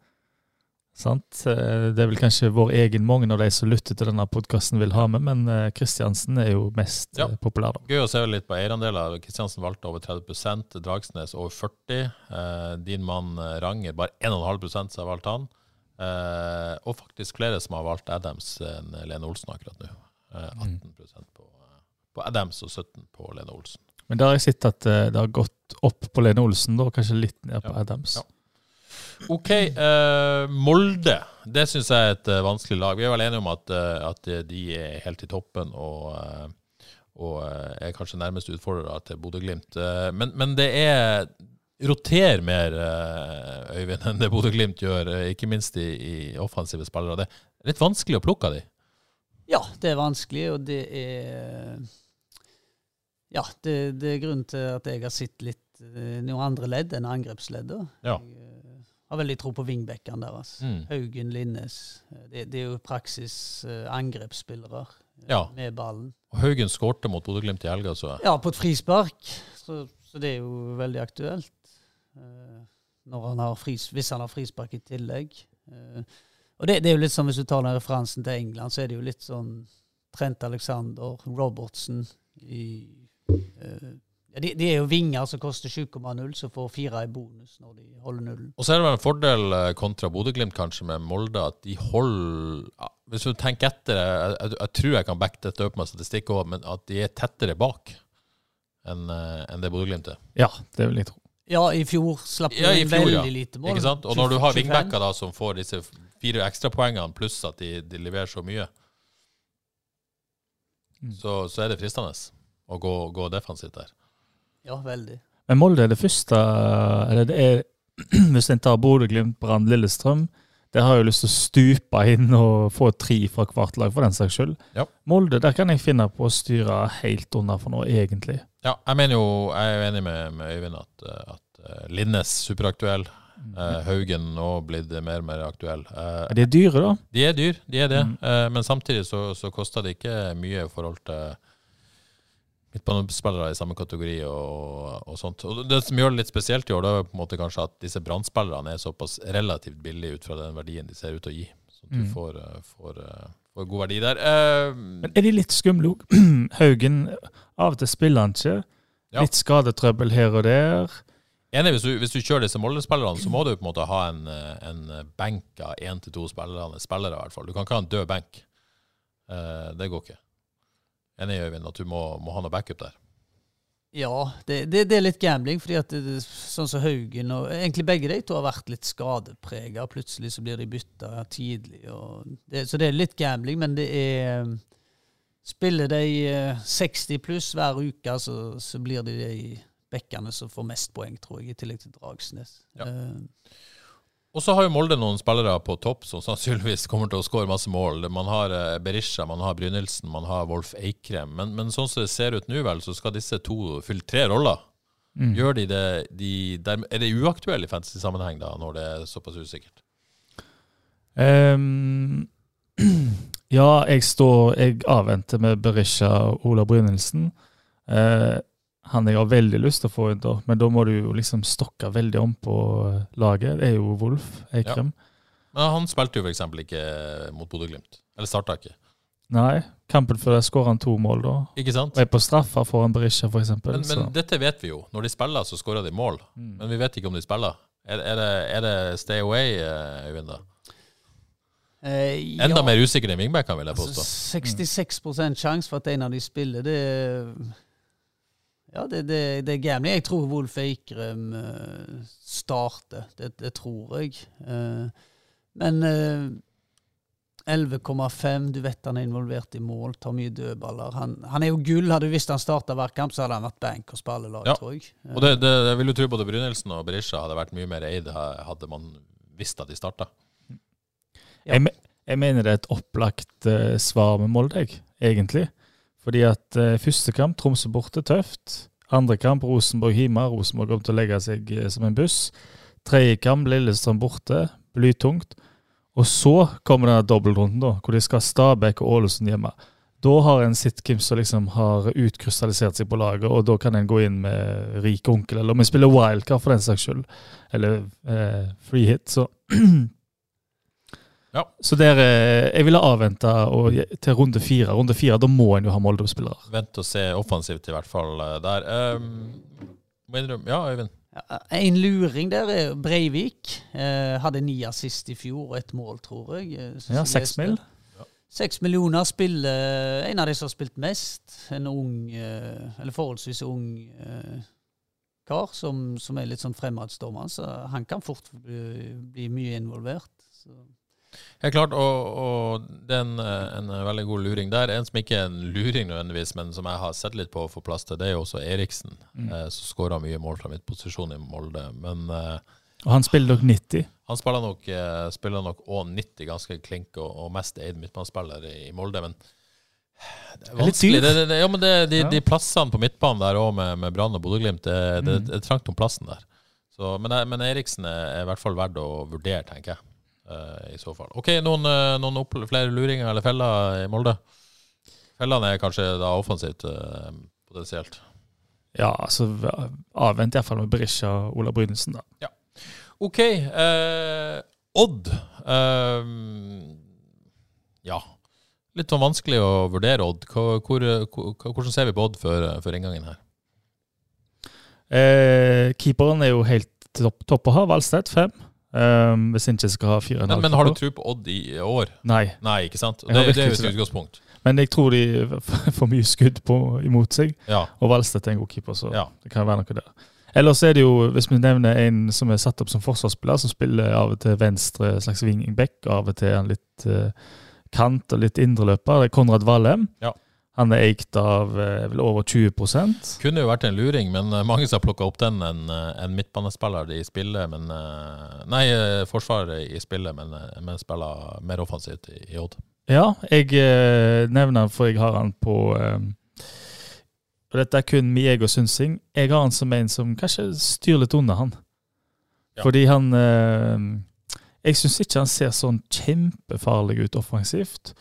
Sant? Eh, Det er vel kanskje vår egen mange av de som lytter til denne podkasten vil ha med, men eh, Kristiansen er jo mest Ja. eh, populær, da. Gøy å se litt på eierandeler. Kristiansen valgte over 30% Dragsnes over 40 eh, Din mann eh, Ranger bare 1,5 som har valgt han. Eh, og faktisk flere som har valgt Adams enn Lene Olsen akkurat nå. Eh, 18 på, eh, på Adams og 17 på Lene Olsen. Men der har jeg sett at eh, det har gått opp på Lene Olsen, da, kanskje litt ned på Ja. Adams. Ja. OK. Uh, Molde. Det syns jeg er et uh, vanskelig lag. Vi er vel enige om at, uh, at de er helt i toppen og, og er kanskje nærmest utfordrere til Bodø-Glimt. Men, men det er Roter mer, Øyvind, enn det Bodø-Glimt gjør, ikke minst i, i offensive spillere. Det er litt vanskelig å plukke av de. Ja, det er vanskelig, og det er Ja, det, det er grunnen til at jeg har sett litt noen andre ledd enn angrepsleddet. Ja. Jeg har veldig tro på vingbekkene deres. Mm. Haugen, Linnes. Eh, Det, det er jo praksis eh, angrepsspillere eh, Ja. med ballen. Og Haugen skårte mot Bodø-Glimt i helga, så. Ja, på et frispark, så, så det er jo veldig aktuelt. eh, han har fris, hvis han har frispark i tillegg. Eh, Og det, det er jo litt som hvis du tar den referansen til England, så er det jo litt sånn Trent Alexander, Robertsen i eh, de, de er jo vinger som koster 7,0, så får fire i bonus når de holder nullen. Og så er det vel en fordel eh, kontra Bodø-Glimt kanskje med Molde, at de holder ja, Hvis du tenker etter, jeg, jeg, jeg tror jeg kan backe dette opp med statistikk òg, men at de er tettere bak enn en det Bodø-Glimt er. Ja, det vil jeg tro. Ja, i fjor slapp de Ja, inn fjor, veldig ja. lite mål. Ikke sant? Og når du har vingbacker da som får disse fire ekstrapoengene, pluss at de, de leverer så mye, Mm. så, så er det fristende å gå, gå defensivt der. Ja, veldig. Men Molde er det første Eller det er Hvis en tar Bodø-Glimt, Brann, Lillestrøm Det har jeg jo lyst til å stupe inn og få tre fra hvert lag, for den saks skyld. Ja. Molde, der kan jeg finne på å styre helt under for noe, egentlig. Ja, jeg mener jo, jeg er enig med, med Øyvind at, eh, at eh, Linnes superaktuell. Eh, Haugen nå blitt mer og mer aktuell. De Er de dyre, da? De er dyr, de er det. Mm. Eh, men samtidig så, så koster det ikke mye i forhold til midtbanespillere i samme kategori og, og sånt. Og det som gjør det litt spesielt i år, det er på en måte kanskje at disse brannspillerne er såpass relativt billige ut fra den verdien de ser ut til å gi. Så du Mm. får, eh, får, eh, får god verdi der. Uh, Men er de litt skumle òg? Haugen, av og til spiller han ikke. Ja. Litt skadetrøbbel her og der. Enig, hvis du, hvis du kjører disse Molde-spillerne, så må du på en måte ha en, en benk av én til to spillere, spillere i hvert fall. Du kan ikke ha en død benk. Uh, det går ikke. Enig, Øyvind, at du må, må ha noe backup der. Ja, det, det, det er litt gambling, fordi at det, sånn som Haugen og egentlig begge de to har vært litt skadeprega. Plutselig så blir de bytta tidlig. Det, så det er litt gambling, men det er Spiller de eh, 60 pluss hver uke, så, så blir de de bekkene som får mest poeng, tror jeg, i tillegg til Dragsnes. Ja. Eh, Og så har jo Molde noen spillere på topp som sannsynligvis kommer til å skåre masse mål. Man har eh, Berisha, man har Brynildsen, man har Wolf Eikrem. Men, men sånn som det ser ut nå, vel, så skal disse to fylle tre roller. Mm. Gjør de det de, der, Er det uaktuelt i fantasy-sammenheng da, når det er såpass usikkert? Um, ja, jeg står Jeg avventer med Berisha og Ola Brynildsen. Eh, han jeg har veldig lyst til å få inn, da, men da må du jo liksom stokke veldig om på eh, laget. Det er jo Wolf Eikrem. Men han spilte jo f.eks. ikke mot Bodø-Glimt. Eller starta ikke. Nei, kampen før der skårer han to mål, da. Ikke sant? Og er på straffa foran Berisha, eksempel. Men, men dette vet vi jo. Når de spiller, så skårer de mål. Mm. Men vi vet ikke om de spiller. Er, er, det, er det stay away, eh, Øyvind? da? eh, Enda ja, mer usikker enn wingbackene, vil jeg altså, påstå. 66 sjanse for at en av de spiller, det er Ja, det, det, det er gambling. Jeg tror Wolf Eikrem eh, starter. Det, det tror jeg. Eh, men eh, 11,5. Du vet han er involvert i mål, tar mye dødballer. Han, han er jo gull. Hadde du visst han starta hver kamp, så hadde han vært bank og lag, Ja. tror jeg. Og det, det, jeg vil jo tro både Brynildsen og Berisha hadde vært mye mer eid hadde man visst at de starta. Ja. Jeg, jeg mener det er et opplagt uh, svar med Molde, egentlig. Fordi at eh, første kamp, Tromsø borte, tøft. Andre kamp, Rosenborg hjemme. Rosenborg kommer til å legge seg eh, som en buss. Tredje kamp, Lillestrøm borte, blytungt. Og så kommer denne dobbeltrunden, da, hvor de skal ha Stabæk og Ålesund hjemme. Da har en sett hvem som liksom har utkrystallisert seg på laget, og da kan en gå inn med rik onkel, eller om en spiller wildcard for den saks skyld, eller eh, free hit, så Ja. Så der, eh, jeg ville avvente og, til runde fire. Runde fire, Da må en jo ha Molde-spillere. Vent og se offensivt, i hvert fall eh, der. Um, Ja, Øyvind. En luring der er Breivik. Eh, hadde ni assist i fjor og ett mål, tror jeg. eh, Ja, Seks mil. Seks millioner spiller en av de som har spilt mest. En ung, eh, eller forholdsvis ung eh, kar som, som er litt sånn fremadstormende, så han kan fort bli, bli mye involvert. Så. Helt klart, og, og det er en, en veldig god luring der. En som ikke er en luring nødvendigvis, men som jeg har sett litt på å få plass til, det er jo også Eriksen, Mm. eh, som skåra mye mål fra midtposisjon i Molde. Men eh, Og han spiller nok 90. han spiller nok, eh, spiller nok også 90 ganske klink og, og mest eid midtbanespiller i, i Molde, men det er vanskelig. Det, det, det, ja, men det, de, Ja. de plassene på midtbanen der òg, med, med Brann og Bodø-Glimt, det, Mm. er trangt om plassen der. Så, men, eh, men Eriksen er, er i hvert fall verdt å vurdere, tenker jeg. Eh, I så fall. OK, noen, eh, noen opp, flere luringer eller feller i Molde? Fellene er kanskje da offensivt eh, potensielt. Ja, altså avvent iallfall med Berisha og Ola Brynildsen, da. OK. Eh, Odd. Eh, ja. Litt sånn vanskelig å vurdere Odd. Hvor, hvor, hvor, hvordan ser vi på Odd før, før inngangen her? Eh, keeperen er jo helt topp, topp å ha. Valstedt, fem. Um, hvis en ikke skal ha fire Men, men har du tro på Odd i år? Nei. Nei, ikke sant? Det, det er jo et utgangspunkt. Men jeg tror de får mye skudd på, imot seg, Ja. og Valstedt er en god keeper, så Ja. det kan være noe der. Ellers er det jo, hvis vi nevner en som er satt opp som forsvarsspiller, som spiller av og til venstre slags wingback, av og til en litt uh, kant og litt indreløper, det er Konrad Valhem. Ja. Han er eikt av eh, vel over 20% Kunne jo vært en luring, men eh, mange som har plukka opp den. En, eh, en midtbanespiller i spillet, men Nei, forsvaret i spillet, men, men spiller mer offensivt i, i Odd. Ja, jeg nevner han for jeg har han på Og dette er kun min egen synsing. Jeg har han som en som kanskje styrer litt unna han. Ja. Fordi han Jeg syns ikke han ser sånn kjempefarlig ut offensivt.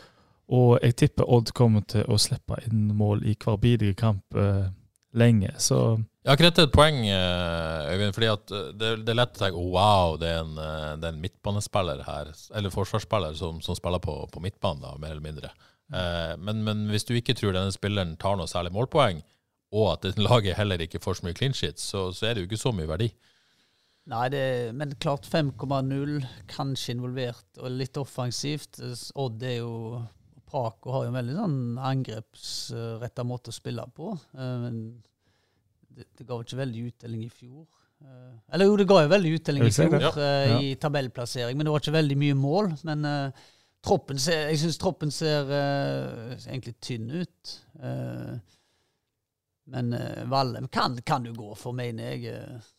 Og jeg tipper Odd kommer til å slippe inn mål i hver bidige kamp eh, lenge. Så Jeg har ikke rett et poeng, eh, Øyvind. fordi at eh, det, det er lett å tenke oh, wow, det er en, eh, det er en midtbanespiller her, eller forsvarsspiller som, som spiller på, på midtbanen, da, mer eller mindre. Eh, men, men hvis du ikke tror denne spilleren tar noe særlig målpoeng, og at dette laget heller ikke får så mye clean shit, så, så er det jo ikke så mye verdi. Nei, det, men klart 5,0, kanskje involvert og litt offensivt. Odd er jo Paco har jo en veldig sånn angrepsretta måte å spille på. eh, Men det, det ga jo ikke veldig uttelling i fjor. Eh, Eller jo, det ga jo veldig uttelling i fjor eh, Ja. i tabellplassering, men det var ikke veldig mye mål. Men uh, troppen ser, jeg syns troppen ser uh, egentlig tynn ut. Uh, men Vallem kan, kan du gå for, mener jeg. eh.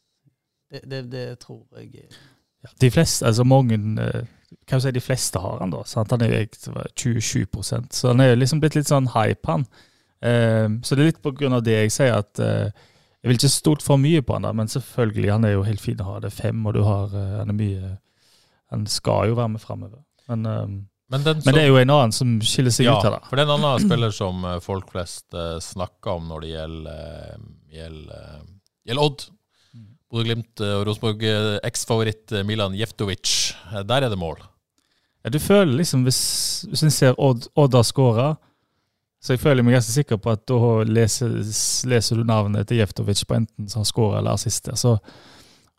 det, det, det tror jeg. eh. ja, de fleste, altså mange eh, Kan si de fleste har han, da. Sant? Han er jo eikt 27% så han er jo liksom blitt litt sånn hype, han. Eh, så det er litt på grunn av det jeg sier at uh, jeg vil ikke stolt for mye på han da, men selvfølgelig, han er jo helt fin å ha. Det fem, og du har eh, Han er mye Han skal jo være med framover. Men, eh, Men, den men det er jo en annen som skiller seg ja, ut her, da. for det er en annen spiller som eh, folk flest snakker om når det gjelder, gjelder, gjelder Odd. Bodø-Glimt eh, og Rosenborg eh, eksfavoritt eh, Milan Jeftovic. Der er det mål. Ja, du føler liksom, hvis, hvis en ser Odd, Odd har skåra, så jeg føler meg ganske sikker på at da leser, leser du navnet til Jeftovic på enten som skårer eller assister. Så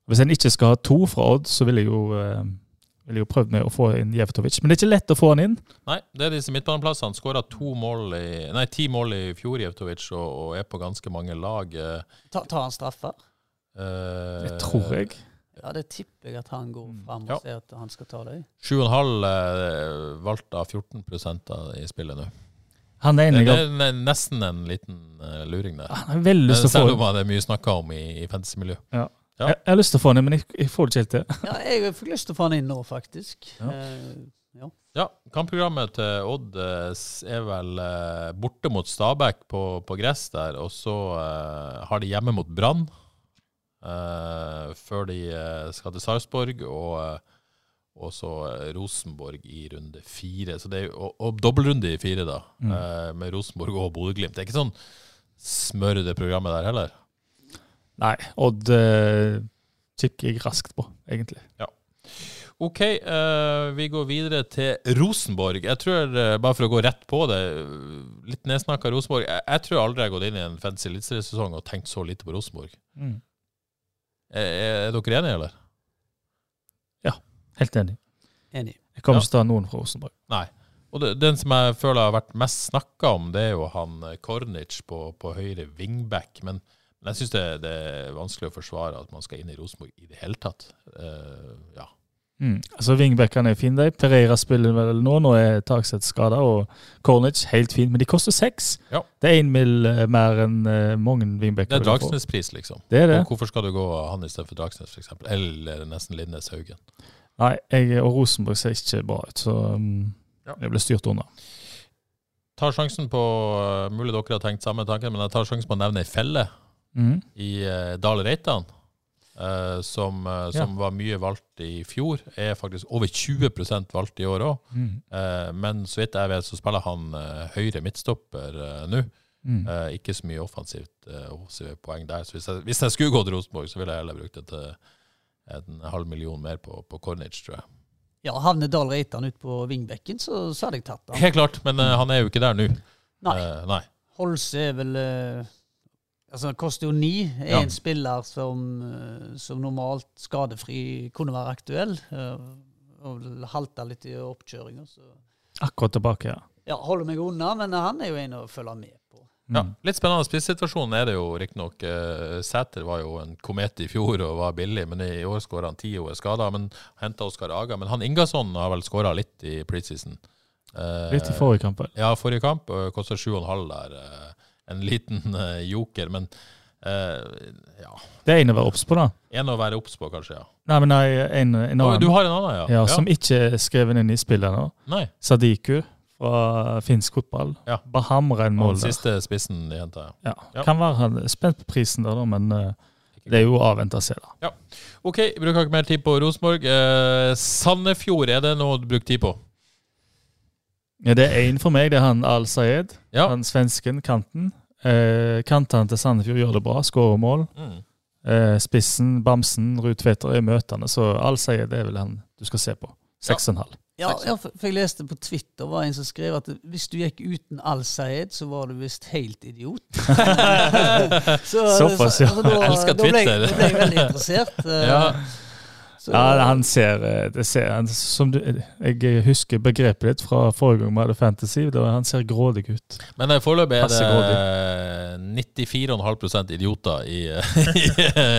hvis en ikke skal ha to fra Odd, så vil jeg jo, eh, vil jeg jo prøvd med å få inn Jeftovic. Men det er ikke lett å få han inn. Nei, det er disse midtbaneplassene. Skåra to mål i Nei, ti mål i fjor, Jeftovic, og, og er på ganske mange lag. eh, Ta, tar han straffer? Eh, Det tror jeg. Ja, det tipper jeg at han går fram og Ja. sier at han skal ta det. 7,5 eh, valgt av 14 av i spillet nå. Han er enig det er nesten en liten uh, luring der. Han har lyst til å få Selv om det er mye snakka om i, i fantasy-miljø. ja. Ja. Jeg, jeg har lyst til å få han inn, men jeg, jeg får det ikke helt til. Ja, jeg fikk lyst til å få han inn nå, faktisk. Ja. Eh, Ja, kampprogrammet til Odd eh, er vel eh, borte mot Stabæk på, på gress der, og så har de hjemme mot Brann. Eh, før de eh, skal til Sarpsborg, og, eh, og så Rosenborg i runde fire. Så det er, og, og dobbeltrunde i fire, da, Mm. eh, med Rosenborg og Bodø-Glimt. Det er ikke sånn smør det programmet der heller. Nei, Odd kikker jeg raskt på, egentlig. OK, eh, vi går videre til Rosenborg. Jeg tror, bare for å gå rett på det, litt nedsnakka Rosenborg Jeg, jeg tror aldri jeg har gått inn i en fancy eliteseriesesong og tenkt så lite på Rosenborg. Mm. Er, er, er dere enige, eller? Ja, Helt enig. enig. Jeg kommer Ja. ikke til å ta noen fra Rosenborg. Nei. Og det, den som jeg føler har vært mest snakka om, det er jo han eh, Kornic på, på høyre wingback. Men, men jeg syns det, det er vanskelig å forsvare at man skal inn i Rosenborg i det hele tatt. Uh, ja. Mm. Altså Vingbekkene er fine, de. Pereira spiller vel nå. Nå er Tagseth skada, og Cornic helt fin. Men de koster seks. Ja. Det er én mil eh, mer enn mange mange Det er. Dragsnes-pris, liksom. Det er det. Og hvorfor skal du gå han istedenfor Dragsnes, f.eks.? Eller nesten Lindnes Haugen? Nei, jeg, og Rosenborg ser ikke bra ut, så um, Ja. jeg ble styrt unna. tar sjansen på uh, Mulig dere har tenkt samme tanken, men jeg tar sjansen på å nevne ei felle mm. i uh, Dale Reitan. Uh, som uh, som var mye valgt i fjor. Er faktisk over 20% valgt i år òg. Mm. men så vidt jeg vet, så spiller han uh, høyre midtstopper uh, nå. Mm. Uh, ikke så mye offensivt uh, offensive poeng der. Så hvis jeg, hvis jeg skulle gått Rosenborg, så ville jeg heller brukt det til en halv million mer på, på Cornic, tror jeg. Ja, Havner Dahl Reitan ut på vingbekken, så, så hadde jeg tatt han. Helt klart, men uh, han er jo ikke der nå. Nei. Uh, nei. Holse er vel Altså, det koster jo ni. Er Ja. en spiller som, eh, som normalt skadefri kunne være aktuell. eh, og halta litt i oppkjøringa. Akkurat tilbake, ja. ja, holder meg unna, men han er jo en å følge med på. Mm. Ja, litt spennende spissituasjon er det jo riktignok. Uh, Sæter var jo en komet i fjor og var billig, men i år skåra han ti og er skada. Men henta Oskar Aga. Men han Ingasson har vel skåra litt i preseason. Litt i forrige kamp. Ja, forrige kamp. Kosta 7,5 der. En liten uh, joker. Men uh, ja, Det er en å være obs på, da. en å være obs på, kanskje. ja. Nei, men nei, en, en annen du har en annen, ja? ja, som ikke er skrevet inn i spillet nå. Nei, Sadiku fra finsk fotball. Ja. Bahamra en mål den der. siste spissen de henta. Ja. Ja. Kan være han spent på prisen der, da, men uh, det er jo avventa å se. da. Ja. OK, bruker ikke mer tid på Rosenborg. Uh, Sandefjord, er det noe du bruker tid på? Ja, det er én for meg. Det er han Al Sayed. Ja. Han svensken, kanten. Eh, kantene til Sandefjord gjør det bra, skårer mål. Mm. Eh, spissen, Bamsen, Ruud Tveter er møtende, så Al det er vel han du skal se på. 6,5. Ja, ja, ja, for jeg leste på Twitter var en som skrev at hvis du gikk uten Al-Sayed, så var du visst helt idiot. så, Såpass, ja. så da, Jeg elsker da ble, Twitter. Da ble jeg veldig interessert. eh, Ja. Så- Ja, han ser, eh, det ser han, som du, Jeg husker begrepet ditt fra forrige gang vi hadde Fantasy. Da han ser grådig ut. Men eh, foreløpig er det 94,5% idioter i, i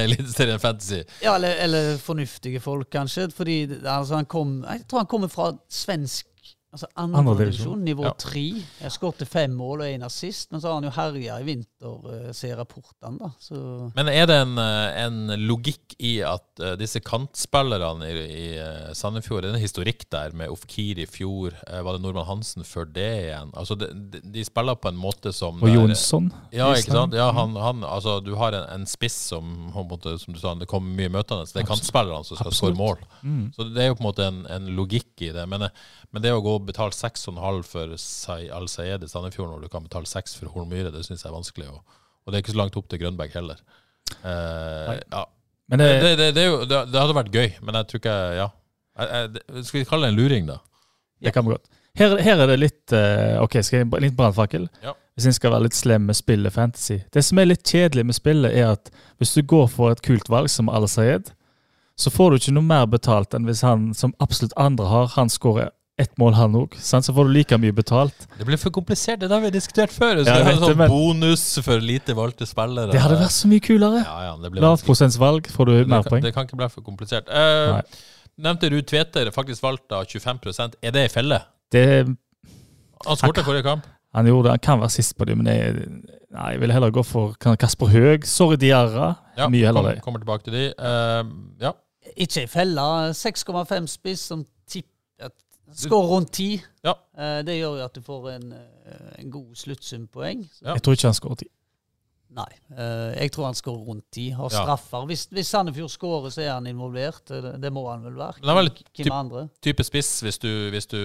Eliteserien Fantasy. Ja, eller, eller fornuftige folk, kanskje. Fordi altså, han kom Jeg tror han kommer fra svensk altså Andre andre divisjon. divisjon, nivå Ja. tre. Jeg skåret fem mål og én assist, men så har han jo herja i vinter, eh, ser rapportene, da. Så Men er det en, eh, en logikk i at eh, disse kantspillerne i, i Sandefjord, det er en historikk der med Ofkir i fjor, var det Nordmann Hansen før det igjen? Altså, de, de, de spiller på en måte som Og Jonsson. Ja, ikke sant? Ja, han, han, altså, du har en, en spiss som, på en måte, som du sa, det kommer mye møtende. Så det er Absolutt. kantspillerne som skal skåre mål. Mm. Så det er jo på en måte en, en logikk i det. Men, men det å gå betale 6,5 for Al Sayed i Sandefjord når du kan betale 6 for Hornmyre, det syns jeg er vanskelig. Og, og det er ikke så langt opp til Grønberg heller. Eh, ja. Men det, det, det, jo, det, det hadde vært gøy, men jeg tror ikke Ja. Jeg, jeg, skal vi kalle det en luring, da? det kan vi godt. Her, her er det litt eh, Ok, skal jeg litt brannfakkel? Ja. Hvis en skal være litt slem med spillet fantasy. Det som er litt kjedelig med spillet, er at hvis du går for et kult valg som Al Sayed, så får du ikke noe mer betalt enn hvis han som absolutt andre har, han skårer ett mål, han òg. Så får du like mye betalt. Det blir for komplisert, det har vi diskutert før. Så Ja, vi det, sånn men- bonus for lite valgte spillere. Det hadde vært så mye kulere. ja, ja, det blir vanskelig. Lavprosentsvalg, får du det, mer poeng. det kan ikke bli for komplisert. Uh, nevnte Ruud Tveter, faktisk valgt av 25 Er det ei felle? Det, Han skårte forrige kamp. han gjorde det, han kan være sist på det, men jeg, nei, jeg vil heller gå for Kasper Høeg. Sorry, Diarra. Ja, Mye heller kom, det. kommer tilbake til de. Uh, ja. Ikke ei felle. 6,5 spiss som Skår rundt 10. Ja. Eh, Det gjør jo at du får en, eh, en god sluttsumpoeng. Ja. Jeg tror ikke han skårer ti. Nei. eh, Jeg tror han skårer rundt 10. Har Ja. straffer. Hvis, hvis Sandefjord skårer, så er han involvert. Det, det må han vel være. Men det er vel Hvem typ- andre? Type spiss, hvis du, hvis du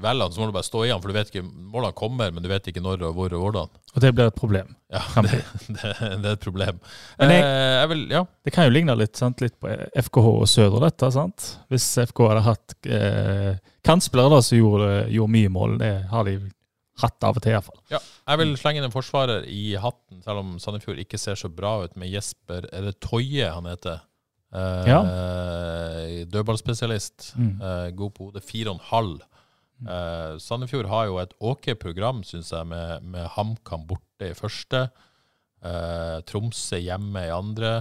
velger han, så må du bare stå i han, for du vet ikke Målene kommer, men du vet ikke når og hvor og hvordan. Og det blir et problem. Ja, det, det, det er et problem. Men jeg- eh, jeg vil, ja. Det kan jo ligne litt, sant? litt på FKH og Søder, dette. sant? Hvis FK hadde hatt eh, kantspillere da, som gjorde, gjorde mye mål, det har de hatt av og til iallfall. ja. Jeg vil slenge inn en forsvarer i hatten, selv om Sandefjord ikke ser så bra ut, med Jesper Er det Toje han heter? Eh, Dødballspesialist. Mm. Eh, god på hodet. Fire og en halv. Eh, Sandefjord har jo et ok program, syns jeg, med, med HamKam borte i første. Eh, Tromsø hjemme i andre.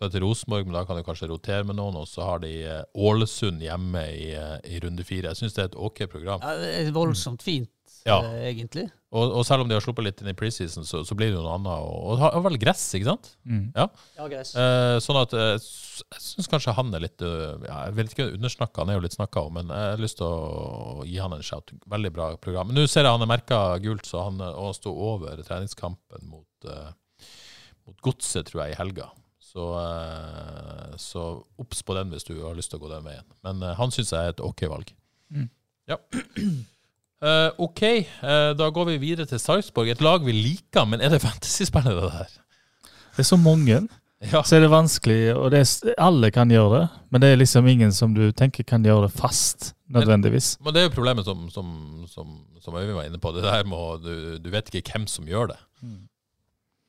Skal til Rosenborg, men da kan du kanskje rotere med noen. Og så har de eh, Ålesund hjemme i, eh, i runde fire. Jeg syns det er et ok program. Ja, det er voldsomt fint, Ja. eh, egentlig. Og, og selv om de har sluppet litt inn i preseason, så, så blir det jo noe annet. Og, og har vel gress, ikke sant? Mm. Ja, gress. Eh, sånn at eh, jeg syns kanskje han er litt eh, ja, Jeg vil ikke undersnakke, han er jo litt snakka om, men jeg har lyst til å gi han en shout. Veldig bra program. Men nå ser jeg han er merka gult, så han, eh, og han sto over treningskampen mot, uh, mot Godset, tror jeg, i helga. Så, eh, så obs på den hvis du har lyst til å gå den veien. Men eh, han syns jeg er et OK valg. Mm. Ja. Uh, OK, uh, da går vi videre til Sarpsborg. Et lag vi liker, men er det fantasyspillere der? Det er så mange, Ja. så er det vanskelig. Og det er, alle kan gjøre det, men det er liksom ingen som du tenker kan gjøre det fast, nødvendigvis. Men det er jo problemet som, som, som, som Øyvind var inne på. Det der med du, du vet ikke hvem som gjør det.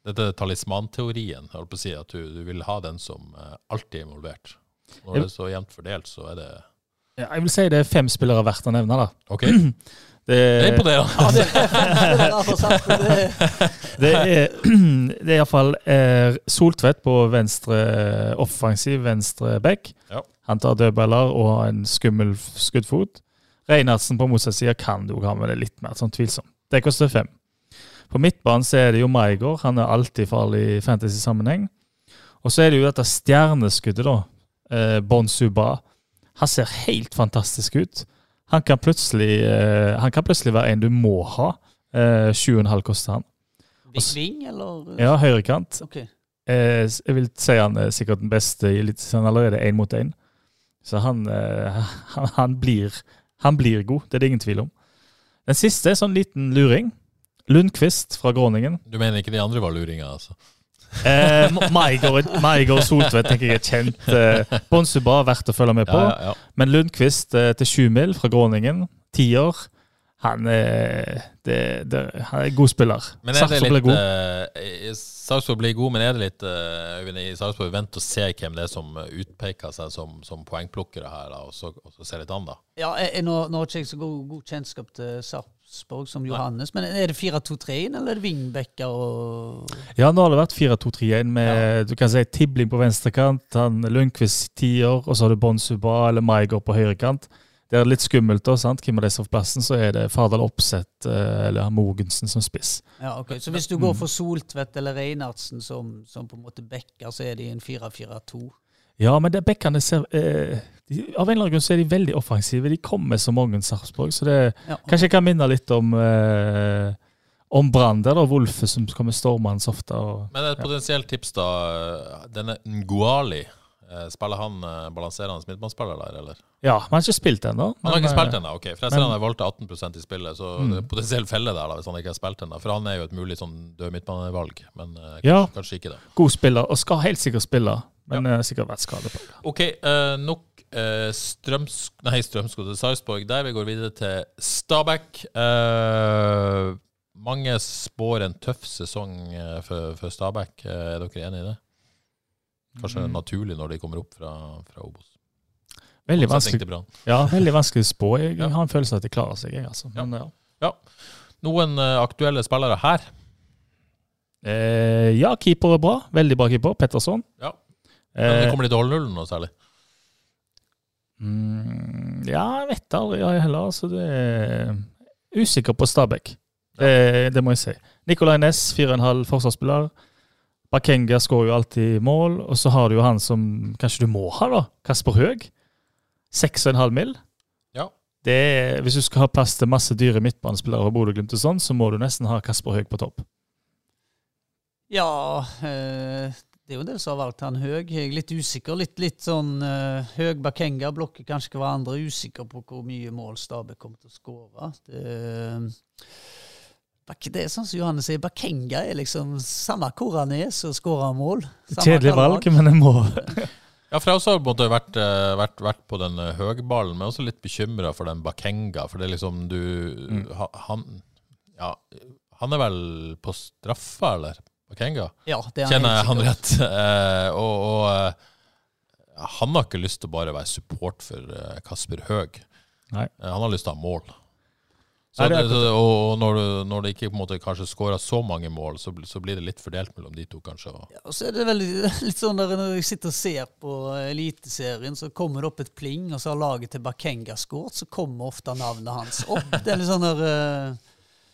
Dette er talismanteorien. Jeg holdt på å si At du, du vil ha den som eh, alltid er involvert. Når det er så jevnt fordelt, så er det Ja, jeg vil si det er fem spillere verdt å nevne, da. OK. Det Det, er imponerende. Det er det- det er, er iallfall eh, Soltvedt på venstre offensiv venstre back. Ja. Han tar dødballer og har en skummel skuddfot. Reinhardsen på motsatt side kan du ha, med det litt mer sånn tvilsomt. Det koster fem. På midtbanen så er det jo Maigård. Han er alltid farlig i fantasy-sammenheng. Og så er det jo dette stjerneskuddet, da. Eh, Bon Suba. Han ser helt fantastisk ut. Han kan plutselig, eh, han kan plutselig være en du må ha. Eh, 7,5 koster han. Ving, eller? Ja, høyrekant. Okay. Eh, jeg vil si han er sikkert den beste i Eliteserien allerede, én mot én. Så han, eh, han, han, blir, han blir god, det er det ingen tvil om. Den siste er sånn liten luring. Lundqvist fra Groningen. Du mener ikke de andre var luringer, altså? Eh, Maigård Soltvedt tenker jeg er kjent. Eh, Bonsuba verdt å følge med på. Ja, ja, ja. Men Lundqvist eh, til sjumil fra Groningen, tiår. Han er, det, det, han er god spiller. Men er Sarpsborg blir god. eh, Sarpsborg blir god, men er det litt eh, Øyvind, i Sarpsborg vent og se hvem det er som utpeker seg som, som poengplukkere her, da, og så, og så se litt an, da? Ja, jeg, jeg, nå, nå har ikke jeg så god, god kjennskap til Sarpsborg som Johannes, men er det 4-2-3-en, eller er det vingbekker og Ja, nå har det vært 4-2-3-1 med du kan si Tibling på venstrekant, han Lundqvist tier, og så har du Bonsuba eller Maigård på høyrekant. Det er litt skummelt, da, sant? Hvem av disse får plassen, så er det Fardal Opseth eh, eller Mogensen som spiss. Ja, ok. Så hvis du går for Soltvedt eller Reinhardsen som, som på en måte backer, så er de en 4-4-2? Ja, men det bekkene ser eh, de, Av en eller annen grunn så er de veldig offensive. De kommer så mange Sarpsborg, så det Ja. Kanskje jeg kan minne litt om eh, om Brann der, da. Wolfe som kommer stormende så ofte. Og, Men et potensielt tips, da. Denne Nguali, eh, spiller han eh, balanserende midtbanespiller der, eller? ja, men han har ikke spilt ennå. Han har ikke spilt eh, ennå, ok. For jeg ser men- han har valgt 18% i spillet, så Mm. det er potensiell felle der da, hvis han ikke har spilt ennå. For han er jo et mulig sånn død midtbanevalg, men kanskje, Ja. kanskje ikke det. God spiller, og skal helt sikkert spille, men ja. sikkert vært det. OK, eh, nok uh, Strøms... Nei, Strømsko til Sarpsborg der. Vi går videre til Stabæk. Eh, mange spår en tøff sesong eh, for, for Stabæk. Eh, er dere enig i det? Kanskje Mm. naturlig når de kommer opp fra, fra Obos. Veldig vanskelig, ja, veldig vanskelig å spå. Jeg, Ja. har en følelse av at de klarer seg. Jeg, altså. Men, ja. Noen eh, aktuelle spillere her. Eh, ja, keeper er bra. Veldig bra keeper. Petterson. Ja. Men Eh, kommer de til å holde nullen nå særlig? mm, ja, jeg vet aldri jeg heller. Altså, det er usikker på Stabæk. Det, det må jeg si. Nicolay Næss, 4,5 forsvarsspiller. Bakenga skårer jo alltid mål. Og så har du jo han som kanskje du må ha, da. Kasper Høeg. 6,5 mill. Ja. Det er, hvis du skal ha plass til masse dyre midtbanespillere og Bodø-Glimt og sånn, så må du nesten ha Kasper Høeg på topp. Ja, eh, det er jo en del som har valgt han høg. Jeg er litt usikker. Litt, litt sånn uh, høg Bakenga blokker kanskje hverandre. Usikker på hvor mye mål Stabæk kommer til å skåre. Det, det er sånn som Johanne sier, Bakenga er liksom samme hvor han er, så skårer han mål. Samme Kjedelig valg, men jeg må Ja, for jeg også har på en måte vært, eh, vært, vært på den eh, høgballen, men også litt bekymra for den Bakenga. For det er liksom du ha- Han Ja, han er vel på straffa, eller? Bakenga? Ja, det er Kjenner jeg han rett? Eh, og og eh, han har ikke lyst til å bare være support for eh, Kasper Høeg. Eh, han har lyst til å ha mål. Så Nei, det det, og når, du, når det ikke på en måte kanskje skårer så mange mål, så, så blir det litt fordelt mellom de to, kanskje. Ja, og så er det veldig, litt sånn der Når jeg sitter og ser på Eliteserien, så kommer det opp et pling, og så har laget til Bakenga skåret, så kommer ofte navnet hans opp. Det er litt sånn der eh,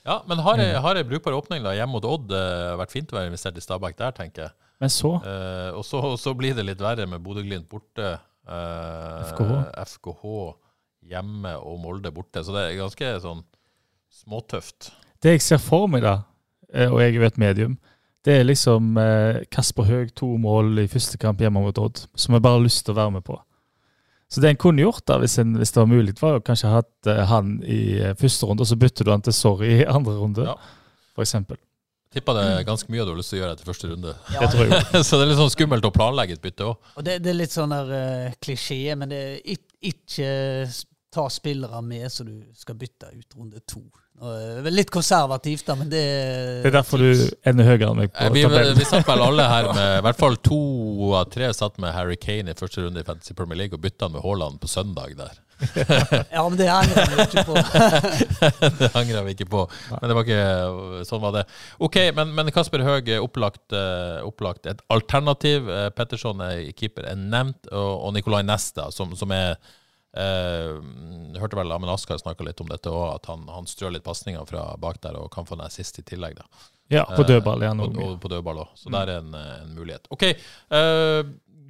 ja, men har har jeg brukbar åpning da, hjemme mot Odd? Har vært fint å være investert i Stabæk der, tenker jeg. Men så Eh, og så, så blir det litt verre med Bodø-Glimt borte. eh, FKH. FKH hjemme og Molde borte. Så det er ganske sånn småtøft. Det jeg ser for meg, da, eh, og jeg er jo et medium, det er liksom eh, Kasper Høeg to mål i første kamp hjemme mot Odd, som jeg bare har lyst til å være med på. Så det en kunne gjort, da, hvis, en, hvis det var mulig, var jo kanskje hatt uh, han i eh, første runde, og så bytter du han til Sorry i andre runde, Ja. eksempel. Tippa det er ganske mye du har lyst til å gjøre etter første runde. ja, Det tror jeg så det er litt sånn skummelt å planlegge et bytte òg. Og det, det er litt sånn der uh, klisjé, men det er ikke ta spillere med så du skal bytte ut runde to. Litt konservativt, da, men det Det er derfor du ender høyere enn meg på Vi, tabellen. vi satt vel alle her med I hvert fall to av tre satt med Harry Kane i første runde i Fantasy Premier League og bytta med Haaland på søndag der. Ja, men det angrer vi ikke på. det angrer vi ikke på. Men det var ikke sånn var det. Ok, men, men Kasper Høeg er opplagt, eh, opplagt et alternativ. Eh, Petterson er keeper er nevnt, og, og Nicolay Nesta, som, som er eh, hørte vel Amund Askar snakka litt om dette òg, at han, han strør litt pasninger fra bak der og kan få den sist i tillegg. da. Ja, på dødball Ja, Og, og på dødball òg. Så der er en, en mulighet. OK. eh,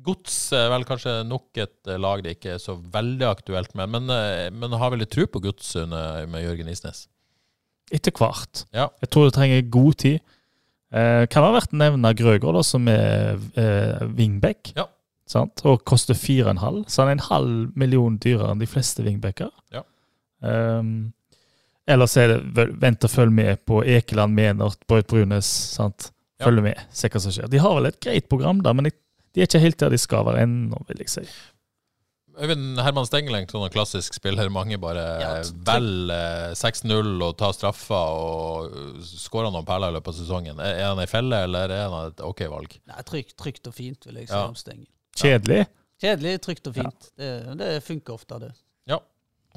Gods er vel kanskje nok et eh, lag det ikke er så veldig aktuelt med, men, eh, men har vel litt tro på Gods med Jørgen Isnes? Etter hvert. Ja. Jeg tror det trenger god tid. Eh, kan det ha vært nevne Grøgaard, som er eh, wingback. Ja. Sant? Og koster 4,5, så han er en halv million dyrere enn de fleste wingbacker. Ja. Um, ellers er det vent og følg med på Ekeland, Menert, Braut Brunes. sant? Ja. Følg med, se hva som skjer. De har vel et greit program, da, men de, er ikke helt der de skal være ennå, vil jeg si. Øyvind Herman Stengeleng, sånn en klassisk spiller. Mange bare Ja, ja, velger 6-0 og tar straffer og skårer noen perler i løpet av sesongen. Er er han ei felle, eller er han et OK valg? Nei, trygt, trygt og fint, vil jeg si Ja. om Stengel. Kjedelig. Kjedelig, trygt og fint. Det, det funker ofte, det. Ja.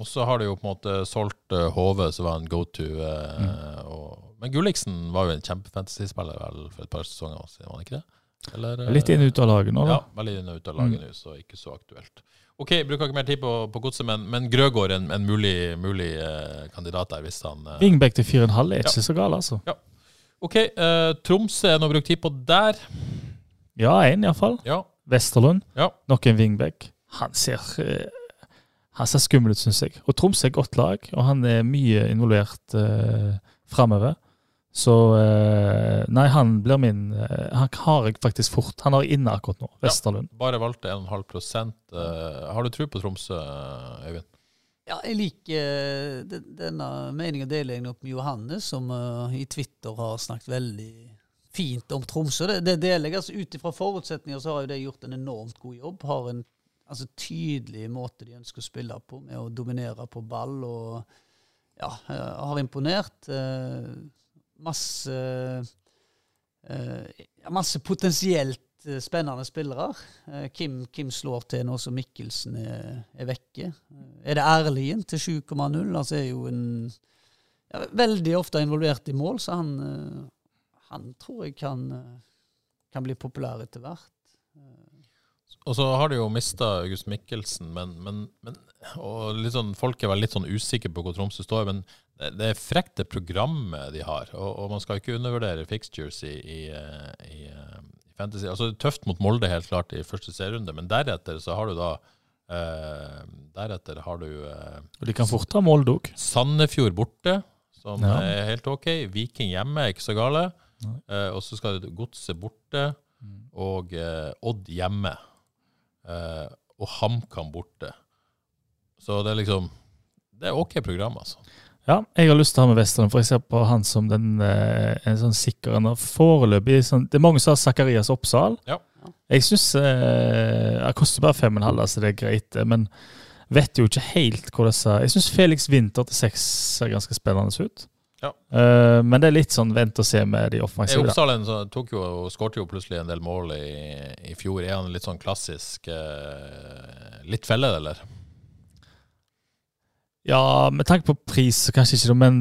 Og så har du jo på en måte solgt HV, Hove, som var en go-to. eh, Mm. og, men Gulliksen var jo en kjempefantasy-spiller vel for et par sesonger siden, var han ikke det? Eller, eh, Litt inn og ut av laget nå, da. Ja, veldig inn og ut av laget nå, så ikke så aktuelt. OK, bruker ikke mer tid på, på godset, men, men Grøgaard er en, en mulig, mulig eh, kandidat der, hvis han eh, Wingback til 4,5 er Ja. ikke så gal, altså. Ja. OK, eh, Tromsø er noe brukt tid på der. Ja, én iallfall. Ja. Westerlund. Ja. Nok en wingback. Han ser eh, Han ser skummel ut, syns jeg. Og Tromsø er godt lag, og han er mye involvert uh, framover. Så uh, Nei, han blir min uh, Han har jeg faktisk fort. Han har inne akkurat nå. Westerlund. Bare valgte 1,5 uh, Har du tro på Tromsø, Øyvind? Ja, jeg liker eh, denne meningen deler jeg nok med Johannes, som uh, i Twitter har snakket veldig fint om Tromsø. Det, det deler jeg. altså Ut ifra forutsetninger så har jo de gjort en enormt god jobb. Har en altså, tydelig måte de ønsker å spille på, med å dominere på ball. og ja, eh, har imponert. Eh, masse eh, masse potensielt eh, spennende spillere. Eh, Kim, Kim slår til nå som Mikkelsen er, er vekke. Er det Erlien til 7,0? Altså er jo en ja, veldig ofte involvert i mål, så han, han tror jeg kan, eh, kan bli populær etter hvert. Og så har de jo mista August Mikkelsen, men, men, men og litt sånn, folk er vel litt sånn usikre på hvor Tromsø står. Men det, det er frekt det programmet de har, og, og man skal ikke undervurdere fixtures i, i, eh, i, eh, i Fantasy. Altså det er Tøft mot Molde, helt klart, i første serierunde, men deretter så har du da eh, Deretter har du eh, Og de kan fort ha Molde òg. Sandefjord borte, som Ja. er helt OK. Viking hjemme er ikke så gale. Eh, og så skal det Godset borte, og uh, Odd hjemme. Uh, og HamKam borte. Så det er liksom Det er OK program, altså. Ja, jeg har lyst til å ha med Western, for jeg ser på han som den, en sånn sikker en. Foreløpig sånn, Det er mange som har Zakarias Oppsal. Ja. Jeg syns Det koster bare fem og en halv, så det er greit. Men vet jo ikke helt hvor disse Jeg syns Felix Winther til seks ser ganske spennende ut. Ja. Uh, men det er litt sånn vent og se med de offensive. Oppsalen Oppsal tok jo og skårte jo plutselig en del mål i, i fjor. Er han litt sånn klassisk uh, Litt felle, eller? Ja, med tanke på pris, så kanskje ikke, det, men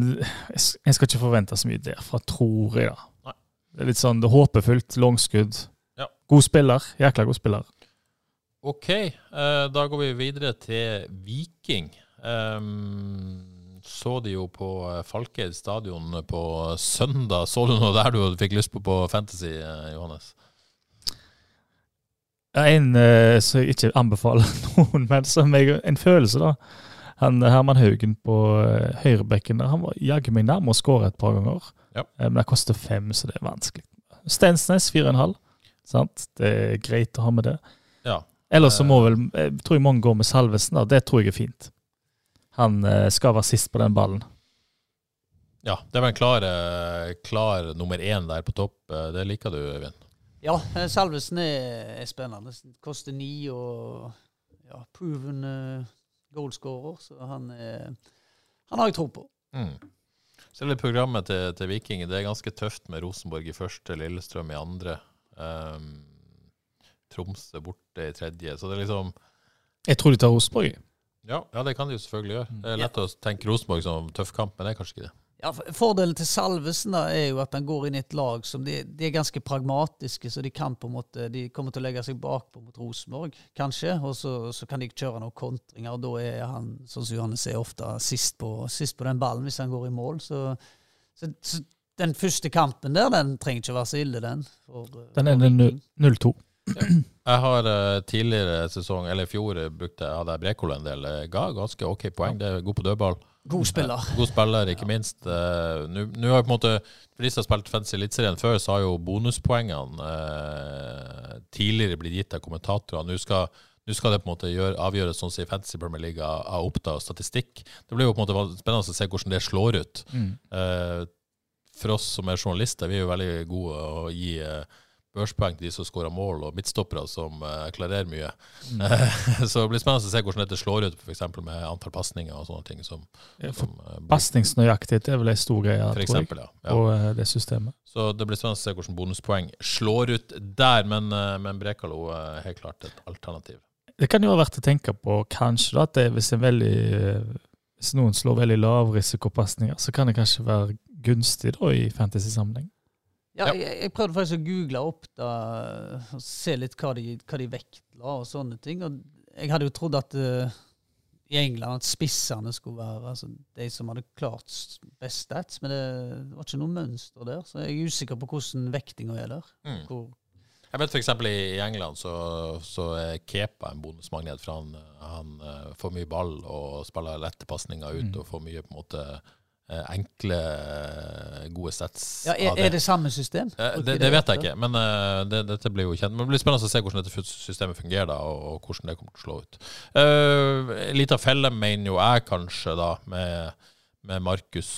jeg skal ikke forvente så mye derfra, tror jeg. da. Nei. Det er litt sånn det er håpefullt, langskudd. Ja. God spiller. Jækla god spiller. OK, uh, da går vi videre til Viking. Ehm, så de jo på eh, Falkeid stadion på søndag. Så du noe der du fikk lyst på på Fantasy, eh, Johannes? En eh, som jeg ikke anbefaler noen, men som jeg, en følelse, da. Han Herman Haugen på eh, høyrebekken der, han var jaggu meg nærme å skåre et par ganger. Ja. Eh, men det koster fem, så det er vanskelig. Stensnes fire og en halv. Sant? Det er greit å ha med det. Ja. Ellers så må vel Jeg tror jeg mange går med Salvesen. da. Det tror jeg er fint. Han eh, skal være sist på den ballen. ja. Det er vel en klar, eh, klar nummer én der på topp. Eh, Det liker du, Øyvind? Ja, Salvesen er, spennende. Koster ni og ja, proven goalscorer, så han, er, han har jeg tro på. Mm. Er programmet til, til Viking. Det er ganske tøft med Rosenborg i første, Lillestrøm i andre. Um, Tromsø borte i tredje. Så det er liksom Jeg tror de tar Rosenborg. Ja, ja, det kan de jo selvfølgelig gjøre. Mm. Det er lett å tenke Rosenborg som tøff kamp, men det er kanskje ikke det. Ja, Fordelen til Salvesen da, er jo at han går inn i et lag som de, de er ganske pragmatiske, så de kan på en måte, de kommer til å legge seg bakpå mot Rosenborg, kanskje. Og så, så kan de kjøre noen kontringer, og da er han, sånn som Johannes er, ofte sist på, sist på den ballen hvis han går i mål. Så, så, så den første kampen der, den trenger ikke være så ille, den. For, Den er for den Viking. 0-2. Jeg har eh, tidligere sesong, eller i fjor, eh, brukte hadde jeg Brekolo en del. Eh, Ga ganske OK poeng. Det er god på dødball. God spiller. God spiller, ikke minst. Eh, Nå har har på en måte For de som har spilt Fantasy Eliteserien før, så har jo bonuspoengene eh, tidligere blitt gitt av kommentatorer. Nå skal, nå skal det på en måte gjøre, avgjøres sånn som i Fantasy Premier League Oppda og statistikk. Det blir jo på en måte spennende å se hvordan det slår ut. Mm. Eh, for oss som er journalister, vi er jo veldig gode å gi eh, børspoeng til de som skårer mål, og midtstoppere som uh, klarerer mye. så det blir spennende å se hvordan dette slår ut, f.eks. med antall pasninger og sånne ting. Som, Ja, som, eh, blir- Pasningsnøyaktighet er vel ei stor greie, for tror jeg, eksempel, ja. ja. på eh, det systemet. Så det blir spennende å se hvordan bonuspoeng slår ut der, men, uh, men Brekalo er helt klart et alternativ. Det kan jo være verdt å tenke på kanskje da, at det, hvis, en veldig, hvis noen slår veldig lavrisikopasninger, så kan det kanskje være gunstig da i fantasy-sammenheng. Ja. Jeg, jeg prøvde faktisk å google opp da, og se litt hva de, hva de vektla og sånne ting. Og jeg hadde jo trodd at uh, i England at spissene skulle være altså, de som hadde klart best stats, men det var ikke noe mønster der. Så jeg er usikker på hvordan vektinga er der. Mm. Hvor, Jeg vet f.eks. i i England så, så er Kepa en bonusmagnet, for han, han eh, får mye ball og spiller lette pasninger ut Mm. og får mye på en måte enkle, eh, gode sets ja, er, er det samme system? Eh, Det, det vet jeg ikke, men eh, det, dette blir jo kjent. Men det blir spennende å se hvordan dette systemet fungerer, da, og, hvordan det kommer til å slå ut. Uh, Litt av felle mener jo jeg kanskje, da, med, med Markus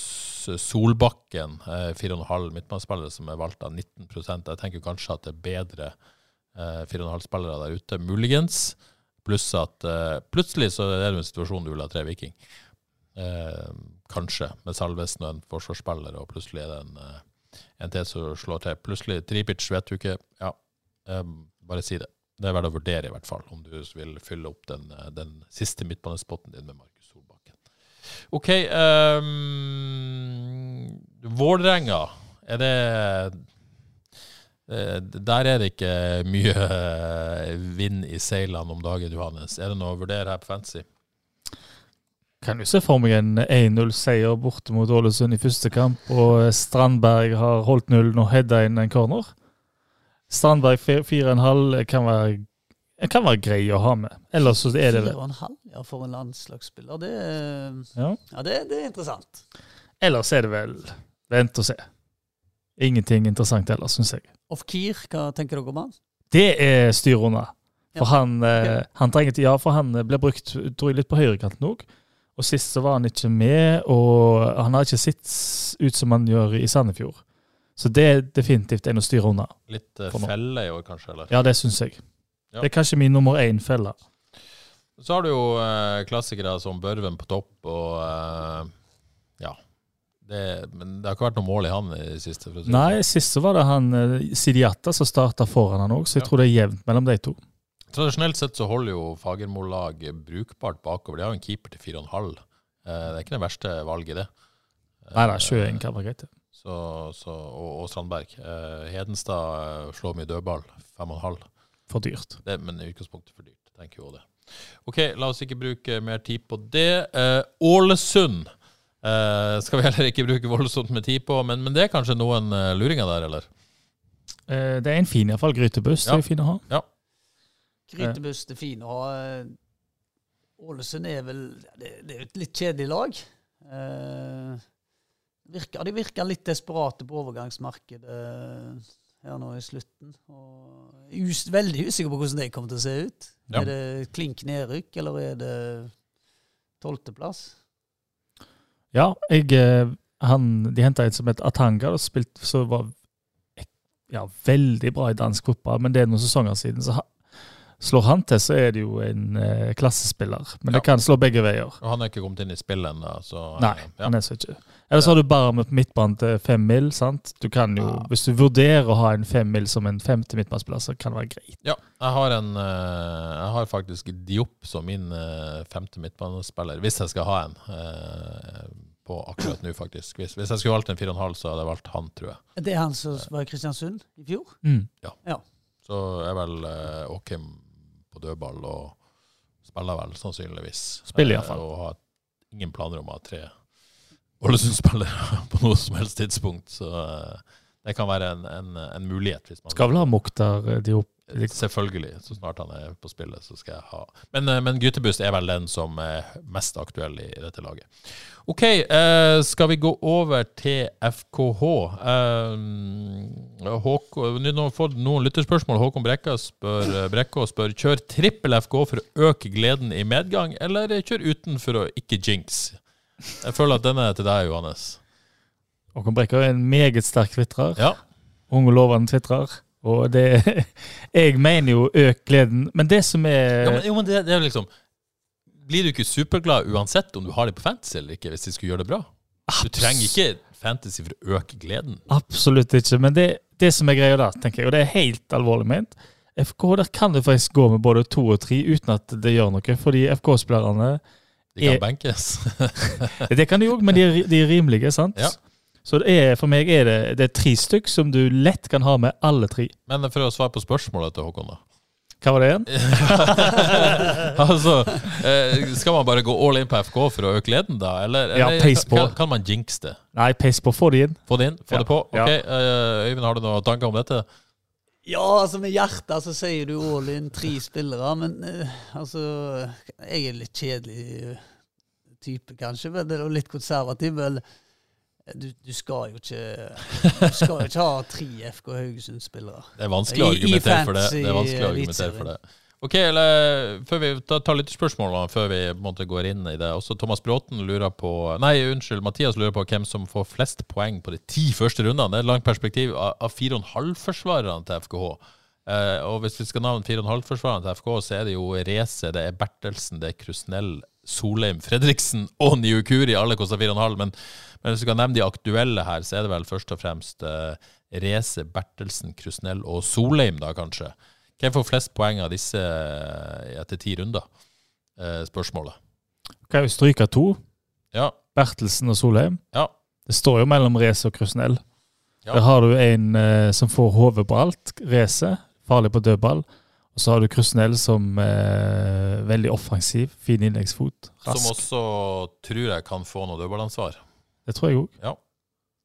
Solbakken, uh, 4,5 midtbanespillere som er valgt av 19% Jeg tenker kanskje at det er bedre uh, 4,5-spillere der ute, muligens. Pluss at uh, plutselig så er det en situasjon du vil ha tre Viking. Eh, kanskje, med Salvesen og en forsvarsspiller, og plutselig er det en, eh, en til som slår til. Plutselig Tripic vet du ikke. Ja, Eh, bare si det. Det er verdt å vurdere, i hvert fall, om du vil fylle opp den, eh, den siste midtbanespotten din med Markus Solbakken. OK. Um, Vålerenga, er det Der er det ikke mye vind i seilene om dagen, Johannes. Er det noe å vurdere her på Fantasy? Kan jo se for meg en 1-0-seier borte mot Ålesund i første kamp, og Strandberg har holdt nullen og heada inn en corner. Strandberg 4,5 kan være kan være grei å ha med. Ellers så er det Fire og en halv ja, for en landslagsspiller. Det, ja. ja, det, det er interessant. Ellers er det vel vent og se. Ingenting interessant ellers, syns jeg. Off-Keer, hva tenker dere om han? Det er styr unna. For Ja. han, eh, han trenger Ja, for han eh, ble brukt tror jeg, litt på høyrekanten òg. Og sist så var han ikke med, og han har ikke sett ut som han gjør i Sandefjord. Så det er definitivt en å styre unna. Litt uh, felle i år, kanskje? eller? Ja, det syns jeg. Ja. Det er kanskje min nummer én felle. Så har du jo eh, klassikere som Børven på topp, og eh, ja. Det, men det har ikke vært noe mål i han i siste. Si Nei, siste sist så var det han eh, Sidiata som starta foran han òg, så jeg Ja. tror det er jevnt mellom de to. Tradisjonelt sett så holder jo Fagermo-lag brukbart bakover. De har jo en keeper til 4,5. Eh, det er ikke det verste valget, det. Nei nei, 21 kan være greit. det. Så, så, og, og Strandberg. Eh, Hedenstad eh, slår mye dødball. 5,5. For dyrt. Det, men i utgangspunktet for dyrt. Tenker jo det. OK, la oss ikke bruke mer tid på det. Ålesund eh, skal vi heller ikke bruke voldsomt med tid på, men, men det er kanskje noen luringer der, eller? Eh, det er en fin iallfall. Grytebuss. Ja. Det er fin å ha. Grytebuss er fin å ha. Ålesund er vel Det, det er jo et litt kjedelig lag. Eh, virker, de virker litt desperate på overgangsmarkedet her nå i slutten. Og er veldig usikker på hvordan det kommer til å se ut. Ja. Er det klink nedrykk, eller er det tolvteplass? Ja, jeg, eh, han, de henta en som het Atanga, og spilt, så var ja, veldig bra i dansk fotball, men det er noen sesonger siden. Så slår han til, så er det jo en eh, klassespiller. Men det kan slå begge veier. Og han er ikke kommet inn i spillet ennå, så eh, Nei, ja. han er så ikke. Eller så har du bare med midtbanen til fem mil. sant? Du kan jo, Ja. Hvis du vurderer å ha en fem mil som en femte midtbanespiller, så kan det være greit. Ja, jeg har, en, eh, jeg har faktisk Diop som min eh, femte midtbanespiller, hvis jeg skal ha en. på akkurat nå, faktisk. Hvis, hvis jeg skulle valgt en 4,5, så hadde jeg valgt han, tror jeg. Det er han som var i Kristiansund i fjor? Mm. Så er vel Åkim på dødball og spiller vel sannsynligvis. Spiller i Eh. Og har ingen planer om å ha tre Ålesund-spillere på noe som helst tidspunkt. Så eh, det kan være en, en, en mulighet. Hvis man Skal vel ha Mokhtar eh, Diop. Selvfølgelig. Så snart han er på spillet, så skal jeg ha Men, eh, men Grytebuss er vel den som er mest aktuell i dette laget. OK, eh, skal vi gå over til FKH? Håkon, nå har vi fått noen lytterspørsmål. Håkon Brekka spør, Brekka spør kjør trippel FK for å øke gleden i medgang, eller kjør uten for å ikke jinx? Jeg føler at denne er til deg, Johannes. Håkon Brekker er en meget sterk tvitrer. Ja. Ung og lovende tvitrer. Og det Jeg mener jo øk gleden, men det som er Jo, men, jo, men det, det er jo liksom Blir du ikke superglad uansett om du har det på Fantasy eller ikke, hvis de skulle gjøre det bra? Du trenger ikke Fantasy for å øke gleden. Absolutt ikke. Men det, det som er greia der, tenker jeg, og det er helt alvorlig ment FK, der kan du faktisk gå med både to og tre uten at det gjør noe. Fordi FK-spillerne De kan Er- benkes. Det kan de òg, men de de er rimelige, sant? Ja. Så det er, for meg er det, det er tre stykk som du lett kan ha med alle tre. Men for å svare på spørsmålet til Håkon, da. Hva var det igjen? altså, eh, skal man bare gå all in på FK for å øke leden, da? Eller, Ja, eller peis på. Kan, kan man jinx det? Nei, pace på. Få det inn. Få det inn? Få Ja. det på? Ja. Ok, eh, Øyvind, har du noen tanker om dette? Ja, altså med hjertet så sier du all in tre spillere, men eh, altså Jeg er litt kjedelig type, kanskje, men er litt konservativ. Men eh, du, du skal jo ikke Du skal jo ikke ha tre FK Haugesund-spillere. Det er vanskelig å argumentere for det. Det er vanskelig å argumentere for det. Ok, eller før vi tar, litt spørsmål da, før vi måte går inn i det. Også Thomas Bråten lurer på Nei, unnskyld, Mathias lurer på hvem som får flest poeng på de ti første rundene. Det er et langt perspektiv av, av 4,5-forsvarerne til FKH. Eh, og hvis vi skal navne 4,5-forsvarerne til FKH, så er det jo Reze, det er Bertelsen, det er Krusnell, Solheim, Fredriksen og Niukuri. Alle koster 4,5. Men, men hvis vi skal nevne de aktuelle her, så er det vel først og fremst eh, Reze, Bertelsen, Krusnell og Solheim, da kanskje. Hvem får flest poeng av disse eh, etter ti runder? Eh, spørsmålet. Kan vi stryke to. Ja. Bertelsen og Solheim. Ja. Det står jo mellom Reze og Krusnell. Ja. Der har du en eh, som får hodet på alt. Reze, farlig på dødball. Og så har du Krusnell som eh, veldig offensiv. Fin innleggsfot. Som også tror jeg kan få noe dødballansvar. Det tror jeg òg. Ja.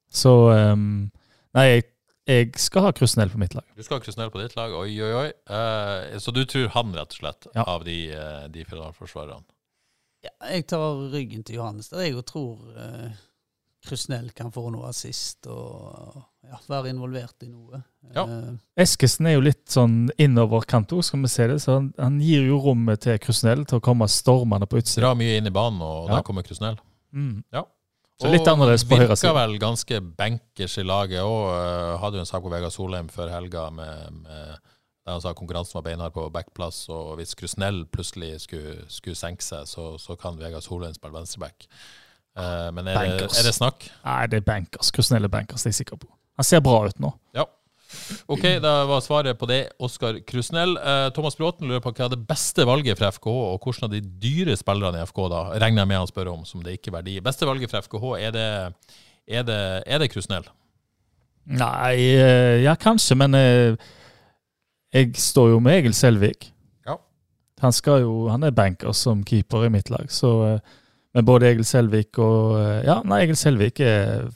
Så um, Nei, jeg, jeg skal ha Krusnell på mitt lag. Du skal ha Krusnell på ditt lag. Oi, oi, oi. Uh, så du tror han, rett og slett, Ja. av de, eh, de finaleforsvarerne? Ja, jeg tar ryggen til Johannes der. Jeg jo tror uh, Krusnell kan få noe assist og ja, være involvert i noe. Ja. Uh, Eskesen er jo litt sånn innoverkant òg, skal vi se det. Så han, han gir jo rommet til Krusnell til å komme stormende på utsida. Drar mye inn i banen, og Ja. der kommer Krusnell. Mm. Ja. Så litt annerledes på høyre Virka side. vel ganske bankers i laget òg. hadde jo en sak på Vegard Solheim før helga med, med der han sa konkurransen var beinhard på backplass, og hvis Krusnell plutselig skulle, skulle senke seg, så, så kan Vegard Solheim spille venstreback. Eh, men er det, er det snakk? Nei, det er bankers. Krusnell er bankers, det er jeg sikker på. Han ser bra ut nå. Ja. OK, da var svaret på det Oskar Krusnell. Eh, Thomas Bråten lurer på hva er det beste valget fra FKH, og hvordan av de dyre spillerne i FK da, regner jeg med han spør om, som det ikke er verdi. Beste valget fra FKH, er det, er det, er det Krusnell? Nei, eh, ja kanskje, men eh, jeg står jo med Egil Selvik. Ja. Han, skal jo, han er banker som keeper i mitt lag, så eh, Men både Egil Selvik og Ja, nei, Egil Selvik er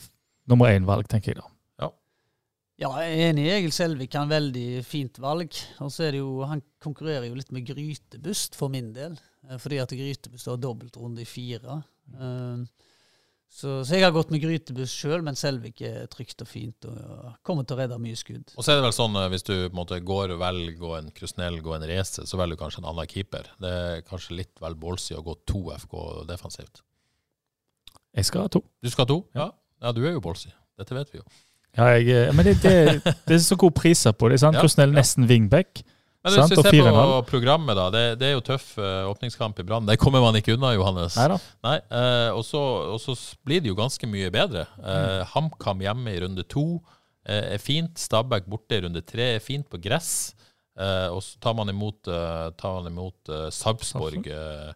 nummer én-valg, tenker jeg da. Ja, jeg er enig. Egil Selvik har en veldig fint valg. Og så er det jo, Han konkurrerer jo litt med Grytebust, for min del. eh, Fordi at Grytebust har dobbeltrunde i fire. Eh, Så, så jeg har gått med Grytebust sjøl, men Selvik er trygt og fint og kommer til å redde mye skudd. Og så er det vel sånn, eh, hvis du på en måte går og velger en Krusnell, gå en Race, så velger du kanskje en annen keeper. Det er kanskje litt vel ballsy å gå to FK defensivt. Jeg skal ha to. Du skal ha to? Ja. ja, du er jo ballsy. Dette vet vi jo. Ja, jeg, eh, men det, det, det er så gode priser på det. sant? Ja, Krusnell ja. nesten wingback. Men hvis vi ser på programmet, da. Det, det er jo tøff uh, åpningskamp i Brann. Det kommer man ikke unna, Johannes. Nei da. Nei, uh, og så og så blir det jo ganske mye bedre. Eh, HamKam hjemme i runde to er fint. Stabæk borte i runde tre er fint på gress. Og så tar man imot, tar man imot Sarpsborg, eh,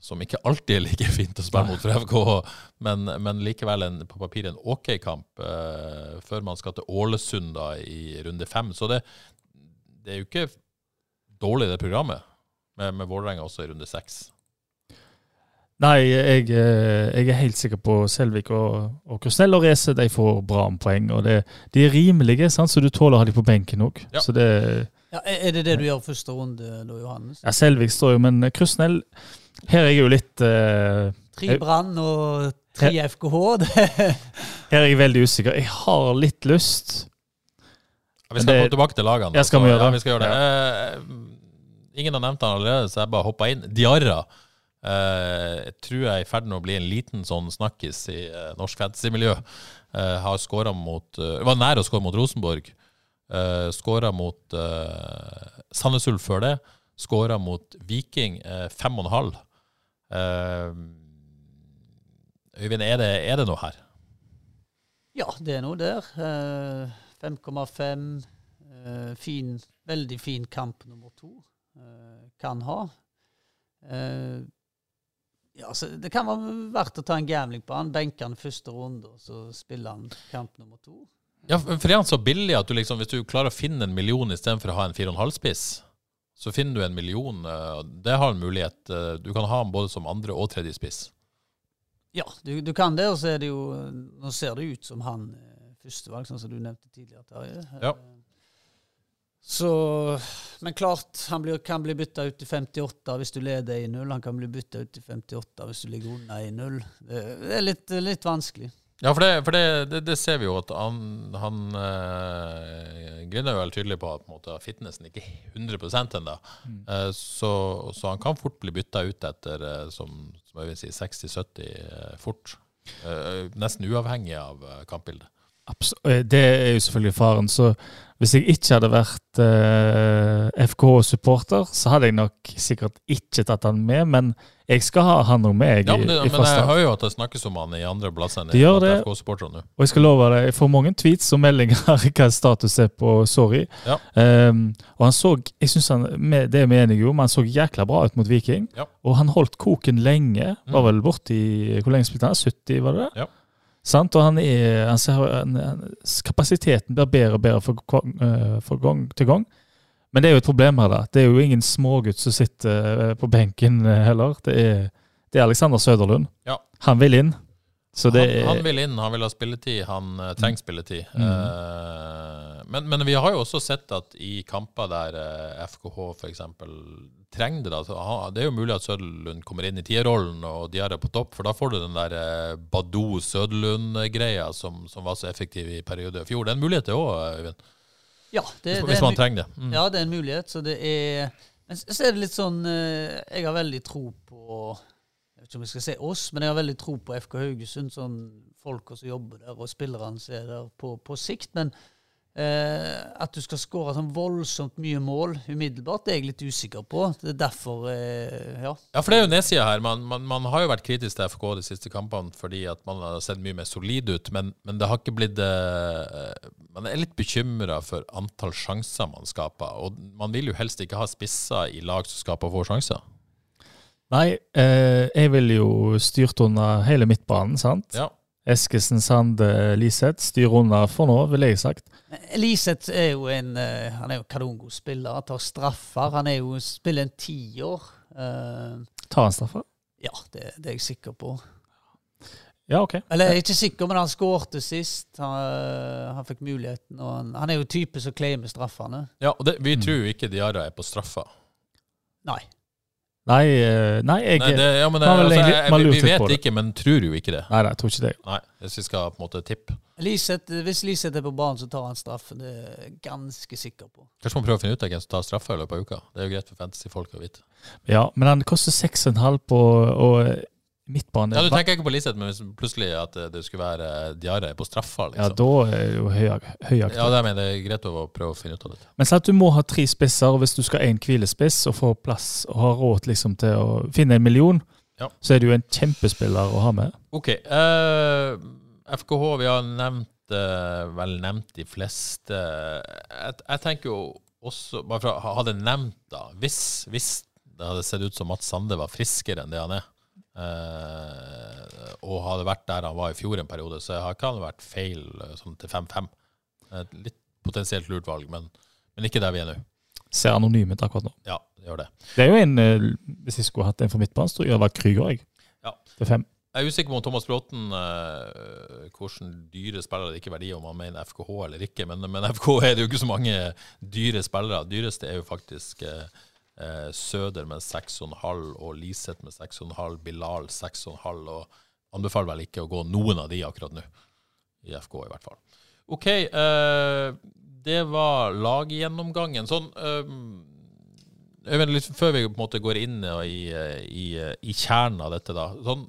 som ikke alltid er like fint å spille mot for FK, men, men likevel en, på papiret en OK kamp eh, før man skal til Ålesund da i runde fem. Så det, det er jo ikke dårlig, det programmet, med, med Vålerenga også i runde seks. Nei, jeg, eh, jeg er helt sikker på Selvik og, og Krusnell og Race. De får bra poeng. og det, De er rimelige, sant? så du tåler å ha dem på benken òg. Ja. Ja, er det det du gjør første runde, da, Johannes? Ja, Selvik står jo, men Krusnell Her er jeg jo litt uh, Tre Brann og tre FKH. Her er jeg veldig usikker. Jeg har litt lyst. Ja, vi skal Det- gå tilbake til lagene. Jeg Ja, skal vi gjøre det? Ja, vi skal gjøre det. Uh, ingen har nevnt han allerede, så jeg bare hoppa inn. Diarra Uh, jeg tror jeg er i ferd med å bli en liten sånn snakkis i uh, norsk fantasymiljø. Uh, har skåra mot uh, Var nær å skåre mot Rosenborg. Uh, skåra mot uh, Sandnes Ulf før det. Skåra mot Viking uh, fem og en halv. Eh, Øyvind, er det, er det noe her? Ja, det er noe der. Eh, 5,5. eh, fin, veldig fin kamp nummer to. eh, kan ha. Eh, ja, så det kan være verdt å ta en gambling på han. Benke han første runde, og så spiller han kamp nummer to. Ja, for er han så billig at du liksom, hvis du klarer å finne en million istedenfor å ha en 4,5-spiss, så finner du en million. eh, Det har en mulighet. eh, Du kan ha han både som andre og tredje spiss. Ja, du, du kan det, og så er det jo Nå ser det ut som han eh, førstevalg, sånn som du nevnte tidligere, Terje. Ja. Eh, Så Men klart, han blir, kan bli bytta ut til 58 hvis du leder 1-0. Han kan bli bytta ut til 58 hvis du ligger under 1-0. Det det er litt, litt vanskelig. Ja, for, det, for det, det, det ser vi jo at han, han eh, Grinner er veldig tydelig på at på måte, fitnessen ikke er 100 ennå. Eh, så, så han kan fort bli bytta ut etter eh, som, som si, 60-70 eh, fort. Eh, nesten uavhengig av kampbildet. Eh, Det er jo selvfølgelig faren. Så hvis jeg ikke hadde vært eh, FK-supporter, så hadde jeg nok sikkert ikke tatt han med. Men jeg skal ha han og med. Ja, i- men, det, men jeg hører jo at det snakkes om han i andre plasser enn Det gjør det. Og jeg skal love deg, jeg får mange tweets og meldinger hva status er på Sorry. Ja. Um, og han så jeg synes han, Det er vi enige om, han så jækla bra ut mot Viking. Ja. Og han holdt koken lenge. Var Mm. vel borti Hvor lenge spilte han? 70, var det det? Ja. Sant? Og han er, han ser, han, kapasiteten blir bedre og bedre for, eh, for gang til gang. Men det er jo et problem her, da. Det er jo ingen smågutt som sitter eh, på benken eh, heller. Det er, det er Alexander Søderlund. Ja. Han vil inn. Så det han, er han vil inn, han vil ha spilletid, han uh, trenger spilletid. Mm. Uh, men, men vi har jo også sett at i kamper der uh, FKH f.eks. trenger det, da, det er jo mulig at Søderlund kommer inn i tierrollen og de er på topp, for da får du den der uh, Badou-Søderlund-greia som, som var så effektiv i periode i fjor. Det er en mulighet det òg, Øyvind. Ja, det, Hvis, det hvis man trenger det. Mm. Ja, det er en mulighet. Så det er Men så er det litt sånn eh, Jeg har veldig tro på Jeg vet ikke om jeg skal si oss, men jeg har veldig tro på FK Haugesund. Sånn folka som jobber der, og spillerne som er der på, på sikt. Men eh, at du skal skåre sånn voldsomt mye mål umiddelbart, det er jeg litt usikker på. Det er derfor eh, Ja. Ja, for det er jo nedsida her. Man, man, man har jo vært kritisk til FK de siste kampene fordi at man har sett mye mer solid ut, men, men det har ikke blitt eh, Man er litt bekymra for antall sjanser man skaper, og man vil jo helst ikke ha spisser i lag som skaper få sjanser. Nei, eh, jeg vil jo styrt under hele midtbanen, sant? Ja. Eskesen, Sande, Liseth styrer under for nå, ville jeg sagt. Liseth er jo en eh, Han er jo kanongod spiller. Han tar straffer. Han er jo spiller en tiår. Uh, Tar han straffer? ja, det, det er jeg sikker på. Ja, OK. Eller jeg er ikke sikker, men han skårte sist. Han, eh, han fikk muligheten. Og han, han er jo type som claimer straffene. Ja, og det, vi Mm. tror jo ikke Diarra er på straffa. Nei. Nei, eh, nei jeg Nei, det, ja, men det, Man altså, jeg, jeg, man vi, vi vet det. ikke, men tror jo ikke det. Nei, nei, jeg tror ikke det. Nei, Hvis vi skal på en måte tippe. Liseth, hvis Liseth er på banen, så tar han straffen. Det er jeg ganske sikker på. Kanskje man prøver å finne ut av hvem som tar straffa i løpet av uka. Det er jo greit for fantasyfolk å vite. Ja, men han koster 6,5 på og midtbane. Ja, Du tenker ikke på Liseth, men hvis plutselig at eh, det skulle være eh, Diarra på straffa, Ja, liksom. da er det jo høyaktig. Ja, det, det er greit å prøve å finne ut av det. Men sant, du må ha tre spisser, og hvis du skal ha én hvilespiss og få plass og ha råd liksom, til å finne en million, Ja. så er det jo en kjempespiller å ha med. Ok. Uh, FKH, vi har nevnt uh, vel nevnt de fleste. Jeg, jeg tenker jo også Bare for å ha det nevnt, da. Hvis, hvis det hadde sett ut som Mats Sande var friskere enn det han er, eh, og hadde vært der han var i fjor en periode, så har ikke han vært feil eh, sånn til 5-5. Et litt potensielt lurt valg, men, men ikke der vi er nå. Ser anonym ut akkurat nå. Ja, det gjør det. Det er jo en eh, Hvis jeg skulle hatt en for midtbanen, så jeg det hadde vært Krüger. Jeg. Ja. Til fem. Jeg er usikker på om Thomas Bråten eh, hvordan dyre spillere det ikke er verdi om han mener FKH eller ikke, men, men FK er det jo ikke så mange dyre spillere. Dyreste er jo faktisk eh, eh, Søder med 6,5 og Liseth med 6,5, Bilal 6,5, og anbefaler vel ikke å gå noen av de akkurat nå. I FK i hvert fall. OK, eh, det var laggjennomgangen. Sånn eh, Øyvind, litt før vi på en måte går inn i, i, i kjernen av dette, da. Sånn,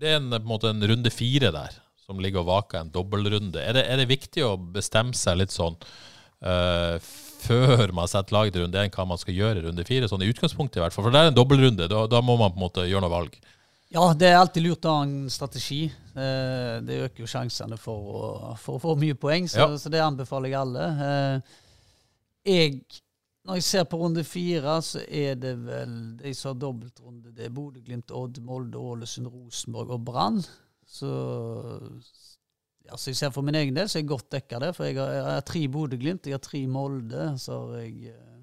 det er en, på en måte en runde fire der, som ligger og vaker en dobbeltrunde. Er det, er det viktig å bestemme seg litt sånn eh, før man setter laget til runde én, hva man skal gjøre i runde fire? Sånn i utgangspunktet, i hvert fall. For det er en dobbeltrunde. Da, da må man på en måte gjøre noe valg. Ja, det er alltid lurt å ha en strategi. Eh, Det øker jo sjansene for å, for å få mye poeng, så, Ja. så det anbefaler jeg alle. Eh, Jeg, når jeg ser på runde fire, så er det vel de som har dobbeltrunde. Det er Bodø-Glimt, Odd, Molde, Ålesund, Rosenborg og Brann. Så ja, så jeg ser for min egen del så er jeg godt dekka der. For jeg har, jeg har tre Bodø-Glimt, jeg har tre Molde, så har jeg eh,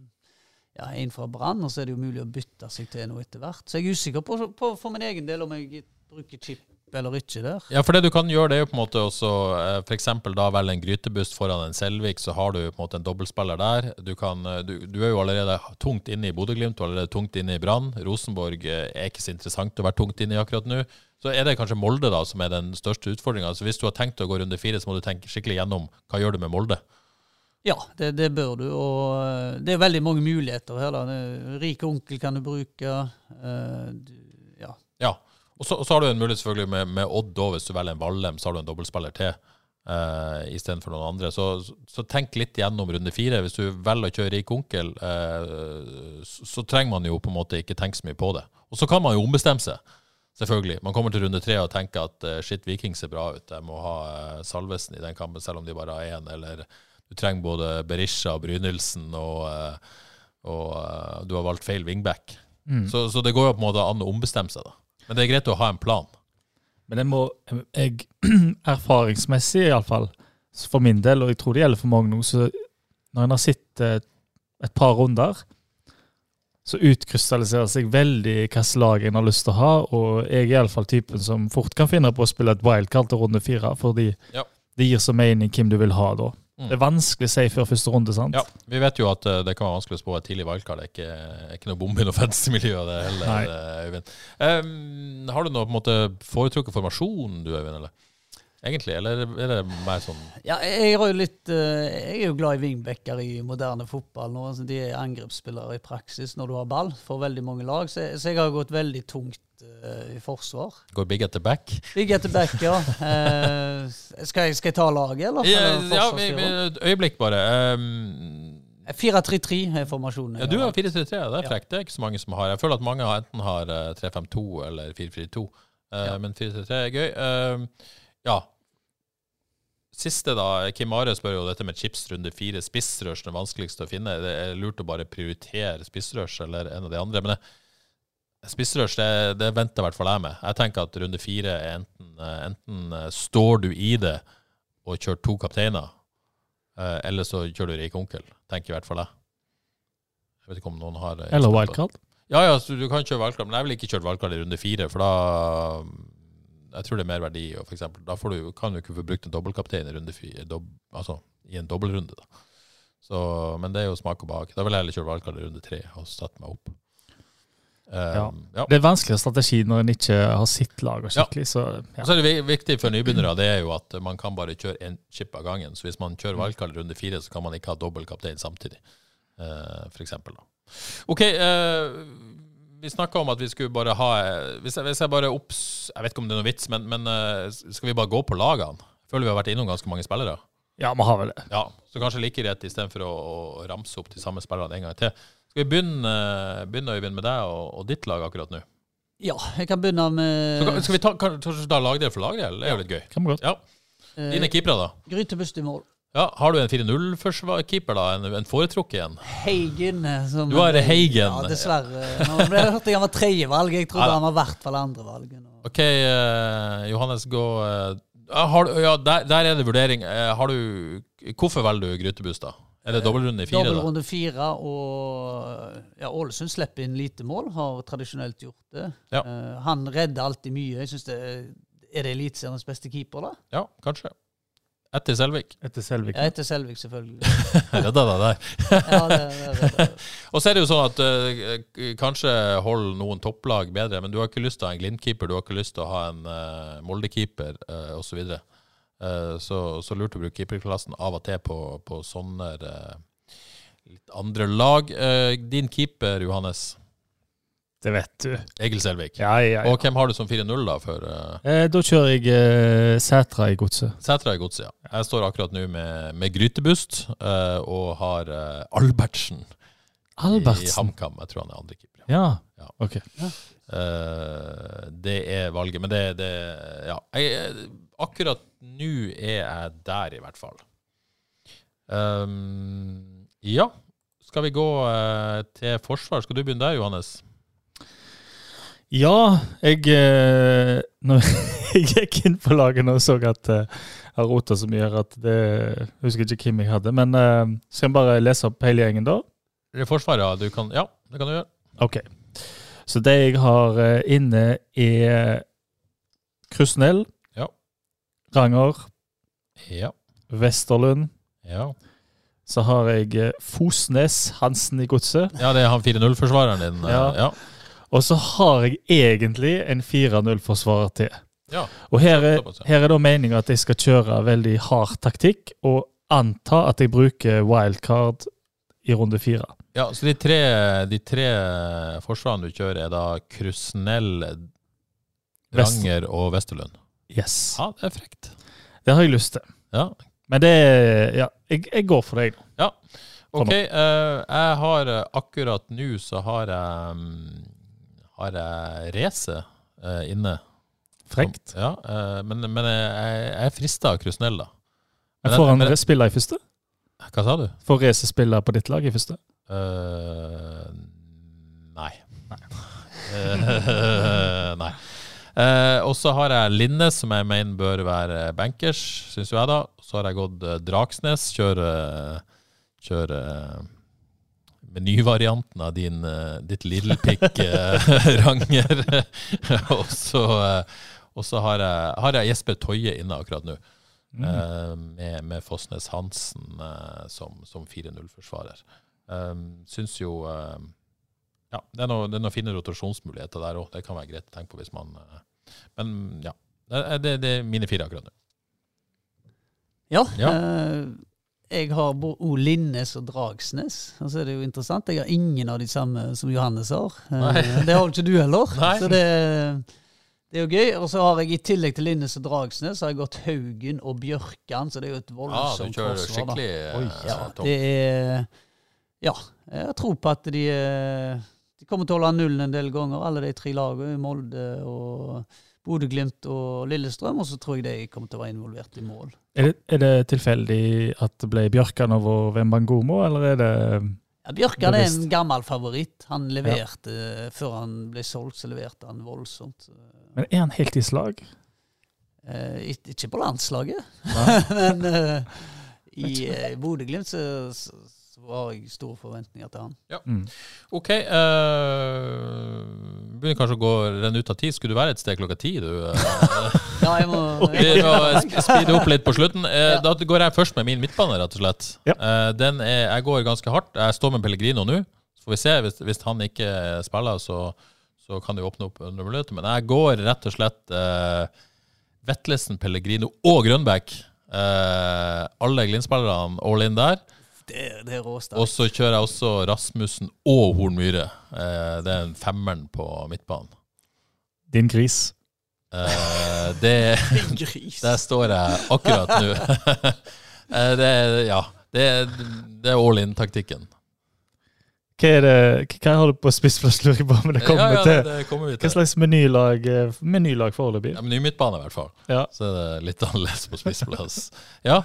ja, en fra Brann, og så er det jo mulig å bytte seg til noe etter hvert. Så jeg er usikker på, på for min egen del om jeg bruker chip eller ikke der. Ja, for det du kan gjøre, det er jo på en måte også f.eks. for eksempel da velge en grytebust foran en Selvik, så har du på en måte en dobbeltspiller der. Du, kan, eh, du, du er jo allerede tungt inne i Bodø-Glimt, du er allerede tungt inne i Brann. Rosenborg eh, er ikke så interessant å være tungt inne i akkurat nå. Så er det kanskje Molde da som er den største utfordringa. Så hvis du har tenkt å gå runde fire, så må du tenke skikkelig gjennom hva gjør du med Molde. Ja, det, det bør du. Og eh, det er veldig mange muligheter her. da. Rik onkel kan du bruke. eh, du, ja. Ja. Og så, og så har du en mulighet selvfølgelig med, med Odd òg, hvis du velger en Vallem, så har du en dobbeltspiller til. uh, istedenfor noen andre. Så, så tenk litt gjennom runde fire. Hvis du velger å kjøre rik onkel, uh, så, så trenger man jo på en måte ikke tenke så mye på det. Og så kan man jo ombestemme seg. Selvfølgelig. Man kommer til runde tre og tenker at uh, shit, Viking ser bra ut. Jeg må ha uh, Salvesen i den kampen, selv om de bare har én. Eller du trenger både Berisha og Brynildsen, og, eh, og eh, du har valgt feil wingback. Mm. Så, så det går jo på en måte an å ombestemme seg, da. Men det er greit å ha en plan. Men jeg må jeg, Erfaringsmessig, iallfall, for min del, og jeg tror det gjelder for mange nå, så når en har sett eh, et par runder, så utkrystalliserer seg veldig hvilket lag en har lyst til å ha. Og jeg er iallfall typen som fort kan finne på å spille et wildcard til runde fire, fordi Ja. det gir så mening hvem du vil ha da. Mm. Det er vanskelig å si før første runde, sant? Ja, Vi vet jo at uh, det kan være vanskelig å spå et tidlig valgkart. Det er ikke, er ikke noe bombe i noe fancy-miljø, det heller, Nei. eh, Øyvind. Um, har du noe på en måte foretrukket formasjon, du, Øyvind? eller? Egentlig, eller er det mer sånn Ja, jeg, er jo litt, eh, jeg er jo glad i wingbacker i moderne fotball nå. Altså, de er angrepsspillere i praksis når du har ball for veldig mange lag. Så, jeg- så jeg har gått veldig tungt i forsvar. Går big at the back? Big at the back, ja. Eh, skal, jeg, skal jeg ta laget, eller? Ja, et øyeblikk, bare. Um, 4-3-3 er formasjonen. ja, du har har 4-3-3, det er frekt. Det er ikke så mange som har. Jeg føler at mange har, enten har eh, 3-5-2 eller 4-4-2. uh, Ja. Men 4-3-3 er gøy. Em, ja. Siste, da. Kim Are spør jo dette med chips runde fire. Spissrush det vanskeligste å finne. Det er lurt å bare prioritere spissrush eller en av de andre. Men det, spissrush, det, det venter i hvert fall jeg med. Jeg tenker at runde fire er enten, eh, enten eh, står du i det og kjører to kapteiner, eh, eller så kjører du rik onkel. Tenker i hvert fall jeg. Jeg vet ikke om noen har Eller wildcard. Ja, ja, du kan kjøre wildcard, men jeg ville ikke kjørt wildcard i runde fire, for da Jeg tror det er mer verdi. Og for eksempel, da får du, kan du ikke få brukt en dobbeltkaptein i runde fire, dob, altså i en dobbeltrunde. da. Så, men det er jo smak og behag. Da vil jeg heller kjøre wildcard i runde tre og satt meg opp. Ja. Um, ja. Det er vanskeligere strategi når en ikke har sitt lag og skikkelig, så ja. så er det viktig for nybegynnere det er jo at man kan bare kjøre én chip av gangen. Så hvis man kjører valgkall i runde fire, så kan man ikke ha dobbel kaptein samtidig. Uh, for eksempel, da. OK. eh, vi snakka om at vi skulle bare ha eh, Hvis jeg, hvis jeg bare opps... Jeg vet ikke om det er noe vits, men, men eh, skal vi bare gå på lagene? Føler vi har vært innom ganske mange spillere. ja, vi har vel det. Ja, Så kanskje like greit istedenfor å, å ramse opp de samme spillerne en gang til. Skal vi begynne, begynne Øyvind, med deg og, og ditt lag akkurat nå? Ja, jeg kan begynne Så kan, med skal vi ta, kan, ta lagdel for lagdel? Det er jo litt gøy. Kan vi godt. Ja. eh, Dine keepere, da? Grytebust i mål. Ja, Har du en 4-0-keeper, da? En, en foretrukket en? Heigen. Som Du har Heigen. Ja, dessverre. Nå ble jeg hørt at han var tredjevalg. Jeg trodde Ja, han var i hvert fall andrevalg. OK, uh, Johannes, gå uh, har, du- ja, der, der er det vurdering. Uh, har du, hvorfor velger du Grytebust, da? Er det dobbeltrunde fire? da? Dobbeltrunde fire, og ja, Ålesund slipper inn lite mål. Har tradisjonelt gjort det. Ja. Uh, han redder alltid mye. Jeg synes det Er det Eliteseriens beste keeper, da? Ja, kanskje. Etter Selvik. Etter Selvik. ja, etter Selvik, selvfølgelig. Redda deg der. Ja, det, det, det, Og så er det jo sånn at uh, kanskje hold noen topplag bedre, men du har ikke lyst til å ha en Glimt-keeper, du har ikke lyst til å ha en uh, Molde-keeper uh, osv. Så. Eh, så så lurt å bruke keeperklassen av og til på, på sånne eh, litt andre lag. Eh, din keeper, Johannes. Det vet du. Egil Selvik. Ja, ja, ja. Og hvem har du som 4-0 da for uh, Eh, da kjører jeg eh, Sætra i godset. Sætra i godset? Ja. Jeg står akkurat nå med, med Grytebust eh, og har Albertsen, Albertsen, i HamKam. Jeg tror han er andrekeeper. Ja. Ja. Ok. Eh, det er valget. Men det, det Ja. Jeg, akkurat nå er jeg der, i hvert fall. Um, ja. Skal vi gå uh, til forsvar? Skal du begynne der, Johannes? Ja, jeg uh, Når jeg gikk inn på laget og så at uh, jeg har rota så mye her at det jeg husker ikke hvem jeg hadde. Men uh, skal jeg bare lese opp hele gjengen, da? Det Er Forsvaret, ja. Du kan, ja, det kan du gjøre. OK. Så det jeg har inne, er Krusnell. Ranger, Ja. Vesterlund. Ja, Så har jeg eh, Fosnes Hansen i godset. ja det er han 4-0-forsvareren din. eh, Ja. ja. Og så har jeg egentlig en 4-0-forsvarer til. Ja. Og her er, her er da meninga at jeg skal kjøre veldig hard taktikk, og anta at jeg bruker wildcard i runde fire. Ja, så de tre, de tre forsvarene du kjører, er da Krusnell, Ranger og Westerlund? Yes. Ja, det er frekt. Det har jeg lyst til. Ja, Men det Ja, jeg, jeg går for deg. Ja, ok. Uh, jeg har eh, akkurat nå så har jeg um, Har jeg race uh, inne. Frekt. Ja, uh, men, men jeg, jeg er frista av Krusnell, da. Men får han men- spille i første? Hva sa du? Får Race spille på ditt lag i første? Nei. Eh, nei. Eh, og så har jeg Linnes, som jeg mener bør være bankers, syns jo jeg, da. Så har jeg gått eh, Dragsnes, kjører kjøre eh, menyvarianten av din, eh, ditt Little Pick eh, Ranger. og så, eh, har, jeg, har jeg Jesper Toje inne akkurat nå. Mm. med, med Fossnes Hansen eh, som, som 4-0-forsvarer. Um, syns jo eh, Ja, det er noen noe fine rotasjonsmuligheter der òg. Det kan være greit å tenke på hvis man eh, Men ja. Det, det, er mine fire akkurat nå. Ja. Ja. eh, jeg har O Linnes og Dragsnes. Og så er det jo interessant. Jeg har ingen av de samme som Johannes har. Eh, det har jo ikke du heller. Nei. Så det, det er jo gøy. Og så har jeg i tillegg til Linnes og Dragsnes, så har jeg gått Haugen og Bjørkan, så det er jo et Ja, du voldsomt kjører forsvar. skikkelig eh, Ja, det er Ja. Jeg tror på at de, eh, de kommer til å holde nullen en del ganger, alle de tre lagene. Molde og Bodø-Glimt og Lillestrøm. Og så tror jeg de kommer til å være involvert i mål. Er det, er det tilfeldig at det ble Bjørkan over Wembangomo, eller er det Ja, Bjørkan er en gammel favoritt. Han leverte Før han ble solgt, så leverte han voldsomt. Men er han helt i slag? Eh, ikke på landslaget, men eh, i eh, Bodø-Glimt så, så, så har jeg store forventninger til han. Mm. OK. Uh, begynner kanskje å gå renne ut av tid. Skulle du være et sted klokka ti, du? eh? Ja, jeg må, Vi må speede opp litt på slutten. Eh, Da går jeg først med min midtbane, rett og slett. Ja. Uh, Den er, jeg går ganske hardt. Jeg står med Pellegrino nå. Så får vi se. Hvis, hvis han ikke spiller, så, så kan det jo åpne opp under muligheter. Men jeg går rett og slett uh, Vetlesen, Pellegrino og Grønbæk. Eh, alle Glimt-spillerne all in der. Det, det er råsterkt. Og så kjører jeg også Rasmussen og Horn Myhre. Eh, det er en femmeren på midtbanen. Din gris. Eh, det Gris. Der står jeg akkurat nå. Eh, det er, ja. Det det er all in-taktikken. Hva, er det, hva har du på spissplass, lurer jeg på? Men det kommer ja, ja, det, det kommer vi til. Hva slags menylag, menylag foreløpig? Ja, Ny midtbane, i hvert fall. Ja. Så er det litt annerledes på spissplass. Ja.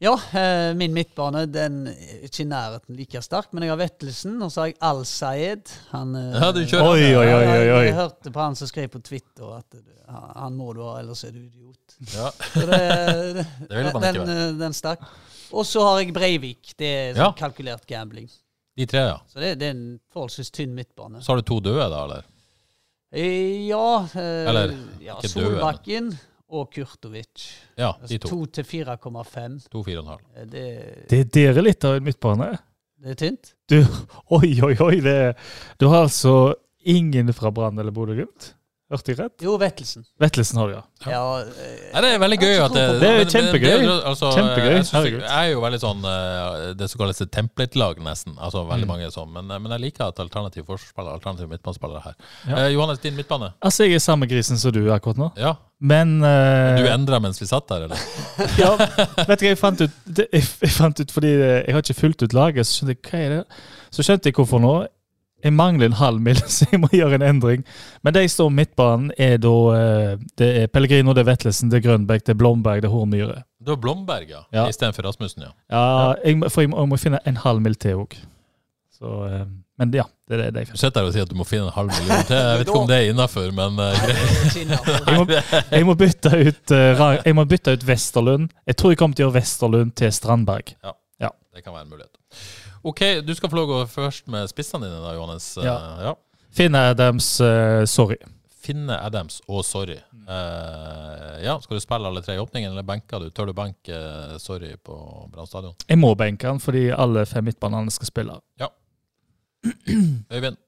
Ja, eh, min midtbane den er ikke i nærheten like sterk, men jeg har Vettelsen, og så har jeg Al-Sayed. Han, eh, ja, du kjører Oi, oi, oi, oi, oi. Jeg hørte på han som skrev på Twitter at han- må du ha, ellers er du idiot. Ja. Så det, det, Det vil man ikke den, eh, den er sterk. Og så har jeg Breivik. Det er Ja. sånn kalkulert gambling. De tre, ja. Så det, det er en forholdsvis tynn midtbane. Så har du to døde, da, eller? Ja, eh, Eller, ja Solbakken. døde, og Kurtovic. Ja, de Altså to. to til 4,5. To, fire og en halv. Eh, Det, Det er dere litt av en midtbane. det er tynt. Du, oi, oi, oi. Det, du har altså ingen fra Brann eller Bodø-Glimt? Hørte jeg rett? Jo, Vettelsen. Vettelsen har du, ja. Ja, eh, Nei, det er veldig gøy at det Det er kjempegøy. det altså, Kjempegøy, Jeg, synes, jeg er jo veldig sånn eh, det som kalles et template-lag, nesten. Altså veldig Mm. mange sånn. Men, men jeg liker at alternative forsvarsspillere, alternative midtbanespillere her. Ja. Eh, Johannes, din midtbane? Altså, jeg er samme grisen som du akkurat nå. Ja. Men eh, Du endra mens vi satt der, eller? ja, vet du hva jeg fant ut? Det, jeg, jeg fant ut fordi eh, jeg har ikke fulgt ut laget, så skjønte jeg hva er det? Så skjønte jeg hvorfor nå. Jeg mangler en halv mil, så jeg må gjøre en endring. Men de står midtbanen, er da eh, Det er Pellegrino, det er Vetlesen, det er Grønbæk, det er Blomberg, det er Hornmyre. Du har Blomberg, ja. Ja. Istedenfor Rasmussen, ja. Ja, jeg, for jeg må, jeg må finne en halv mil til òg. Men ja, det er det jeg finner. Du sitter her og sier at du må finne en halv million til. Jeg vet ikke om det er innafor, men innenfor. Jeg må, jeg må bytte ut eh, Jeg må bytte ut Vesterlund. Jeg tror jeg kommer til å gjøre Vesterlund til Strandberg. Ja, Det kan være en mulighet. OK, du skal få lov å gå først med spissene dine, da, Johannes. Eh, Ja. ja. Finne Adams, uh, sorry. Finne Adams og Sorry. Uh, ja, Skal du spille alle tre i åpningen, eller benker du? Tør du benke uh, Sorry på Brann stadion? Jeg må benke han fordi alle fem midtbanene skal spille. Øyvind?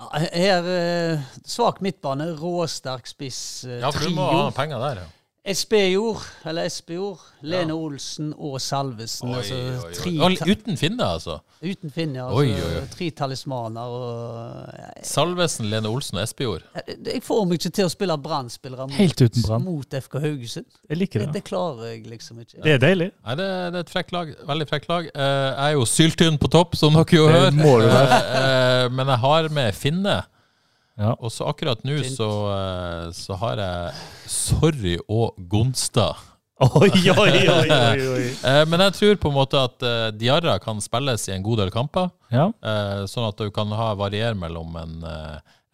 Ja, Her eh, svak midtbane, råsterk spiss, Ja, for du må ha penger der, ja. Espejord, eller Espejord, Lene Olsen og Salvesen. Oi, altså, oi, oi. tre Og Uten Finne, altså. uten Finne, altså. Oi, oi, oi. Tre talismaner og Salvesen, Lene Olsen og Espejord. jeg, jeg får meg ikke til å spille Brann-spillere mot, mot FK Haugesund. Jeg liker Det, det. det klarer jeg liksom ikke. Det er deilig. Nei, det, det er et frekt lag. Veldig frekt lag. Eh, jeg er jo syltynn på topp, som dere jo hører. Eh, men jeg har med Finne. Ja. Og så akkurat nå så, eh, så har jeg Sorry og Gonstad. Oi, oi, oi, oi, oi. Eh, men jeg tror på en måte at eh, Diarra kan spilles i en god del kamper. Ja. Eh, sånn at du kan ha variere mellom en,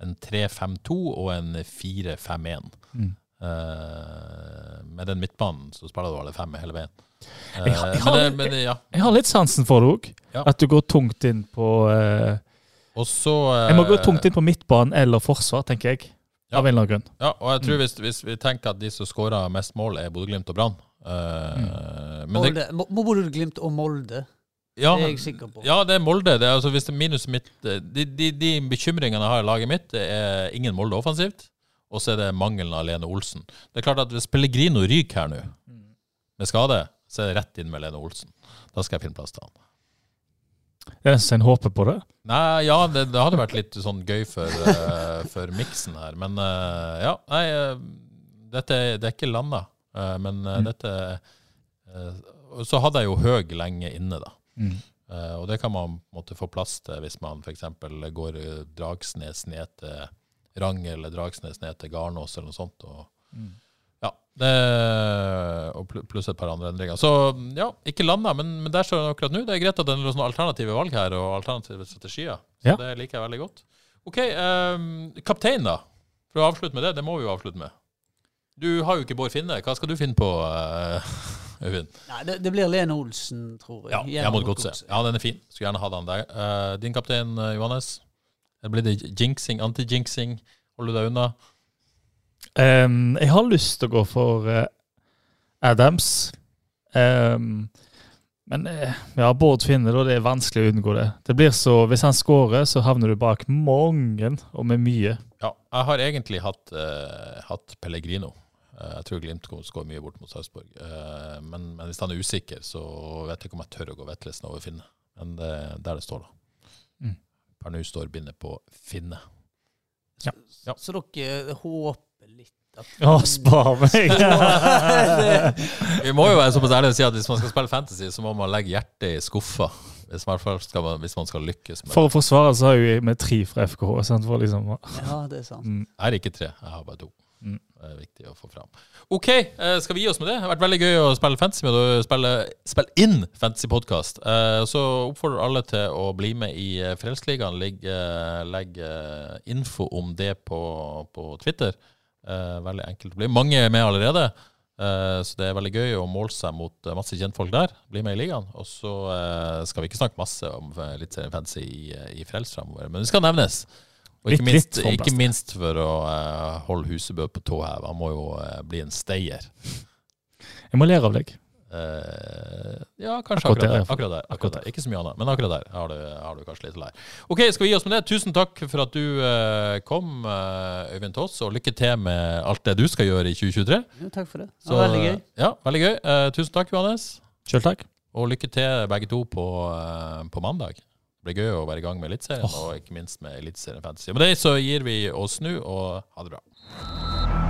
en 3-5-2 og en 4-5-1. Mm. Eh, med den midtbanen så spiller du alle fem hele veien. Eh, Jeg har- jeg men, har- det, men det- ja. Jeg har litt sansen for det òg. Ja. At du går tungt inn på eh, Og så eh, Jeg må gå tungt inn på midtbanen eller forsvar, tenker jeg. Ja. Av en eller annen grunn. Ja, og jeg Mm. tror hvis, hvis vi tenker at de som skårer mest mål, er Bodø-Glimt og Brann eh, men det, Molde, Mo- Bodø-Glimt og Molde, ja, det er jeg sikker på. ja, det er Molde. Det er, altså, hvis det er minus mitt eh, de, de, de bekymringene jeg har i laget mitt, det er ingen Molde offensivt. Og så er det mangelen av Lene Olsen. Det er klart at Hvis Pellegrino ryker her nå, med skade, så er det rett inn med Lene Olsen. Da skal jeg finne plass til han. Er det en håper på det. Nei, ja, det, det hadde vært litt sånn gøy for, uh, for miksen her. Men uh, ja, nei uh, dette det er ikke landa. Men Mm. dette Så hadde jeg jo Høg lenge inne, da. Mm. Og det kan man måte få plass til hvis man f.eks. går Dragsnes ned til Rangel eller Dragsnes ned til Garnås eller noe sånt. Og, Mm. Det, og pluss et par andre endringer. Så ja, ikke landa, men, men der står den akkurat nå. Det er greit at det er noen alternative valg her, og alternative strategier. Så Ja. det liker jeg veldig godt. OK, um, kaptein, da. For å avslutte med det. Det må vi jo avslutte med. Du har jo ikke Bård Finne. Hva skal du finne på, eh, Øyvind? Nei, det, det blir Lene Olsen, tror jeg. Ja, jeg må mot godset. Ja, den er fin. Skulle gjerne hatt den der. Uh, din kaptein, eh, Johannes? Blir det jinxing, anti-jinxing? Holder du deg unna? Ehm, jeg har lyst til å gå for uh, Adams. Um, men ja, Bård Finne, da. Det er vanskelig å unngå det. Det blir så, Hvis han scorer, så havner du bak mange, og med mye. Ja, jeg har egentlig hatt, uh, hatt Pellegrino. Uh, jeg tror Glimt kommer til å skåre mye bort mot Sarpsborg. Uh, men, men hvis han er usikker, så vet jeg ikke om jeg tør å gå Vetlesen over Finne. Men det er der det står, da. Mm. Per nå står bindet på Finne. Ja. Ja. Så dere håper Å, spar meg! Vi må jo være såpass ærlige og si at hvis man skal spille fantasy, så må man legge hjertet i skuffa. Hvis, man, skal man, hvis man skal lykkes med For å forsvare så har jeg med tre fra FKH. Sant? For liksom, Ja, det er sant. mm, Jeg har ikke tre, jeg har bare to. Mm. Det er viktig å få fram. OK, eh, skal vi gi oss med det? Det har vært veldig gøy å spille fantasy med deg. Spille, spille inn fantasy-podkast. Så oppfordrer alle til å bli med i eh, Frelsesligaen. Legg, eh, legg eh, info om det på, på Twitter. Eh, Veldig enkelt å bli. Mange er med allerede. Eh, Så det er veldig gøy å måle seg mot eh, masse kjentfolk der. Bli med i ligaen. Og så skal vi ikke snakke masse om litt Eliteserien Fantasy i, i Frels fremover, men det skal nevnes. Og ikke minst, litt ikke minst for å holde Husebø på tå her. Han må jo bli en stayer. Jeg må lære av deg. Eh, ja, kanskje Akkurat akkurat, der. Akkurat der, akkurat Akkurat der. Ikke så mye annet, men akkurat der har du, har du kanskje litt lei. Ok, skal vi gi oss med det? Tusen takk for at du uh, kom, uh, Øyvind oss, og lykke til med alt det du skal gjøre i 2023. Jo, takk for det. Det Så, var veldig gøy. Ja, veldig gøy. Tusen takk, Johannes. Selv takk. Og lykke til begge to på, på mandag. Det blir gøy å være i gang med Eliteserien, oh. og ikke minst med Eliteserien Fantasy. Med det så gir vi oss nå, og ha det bra.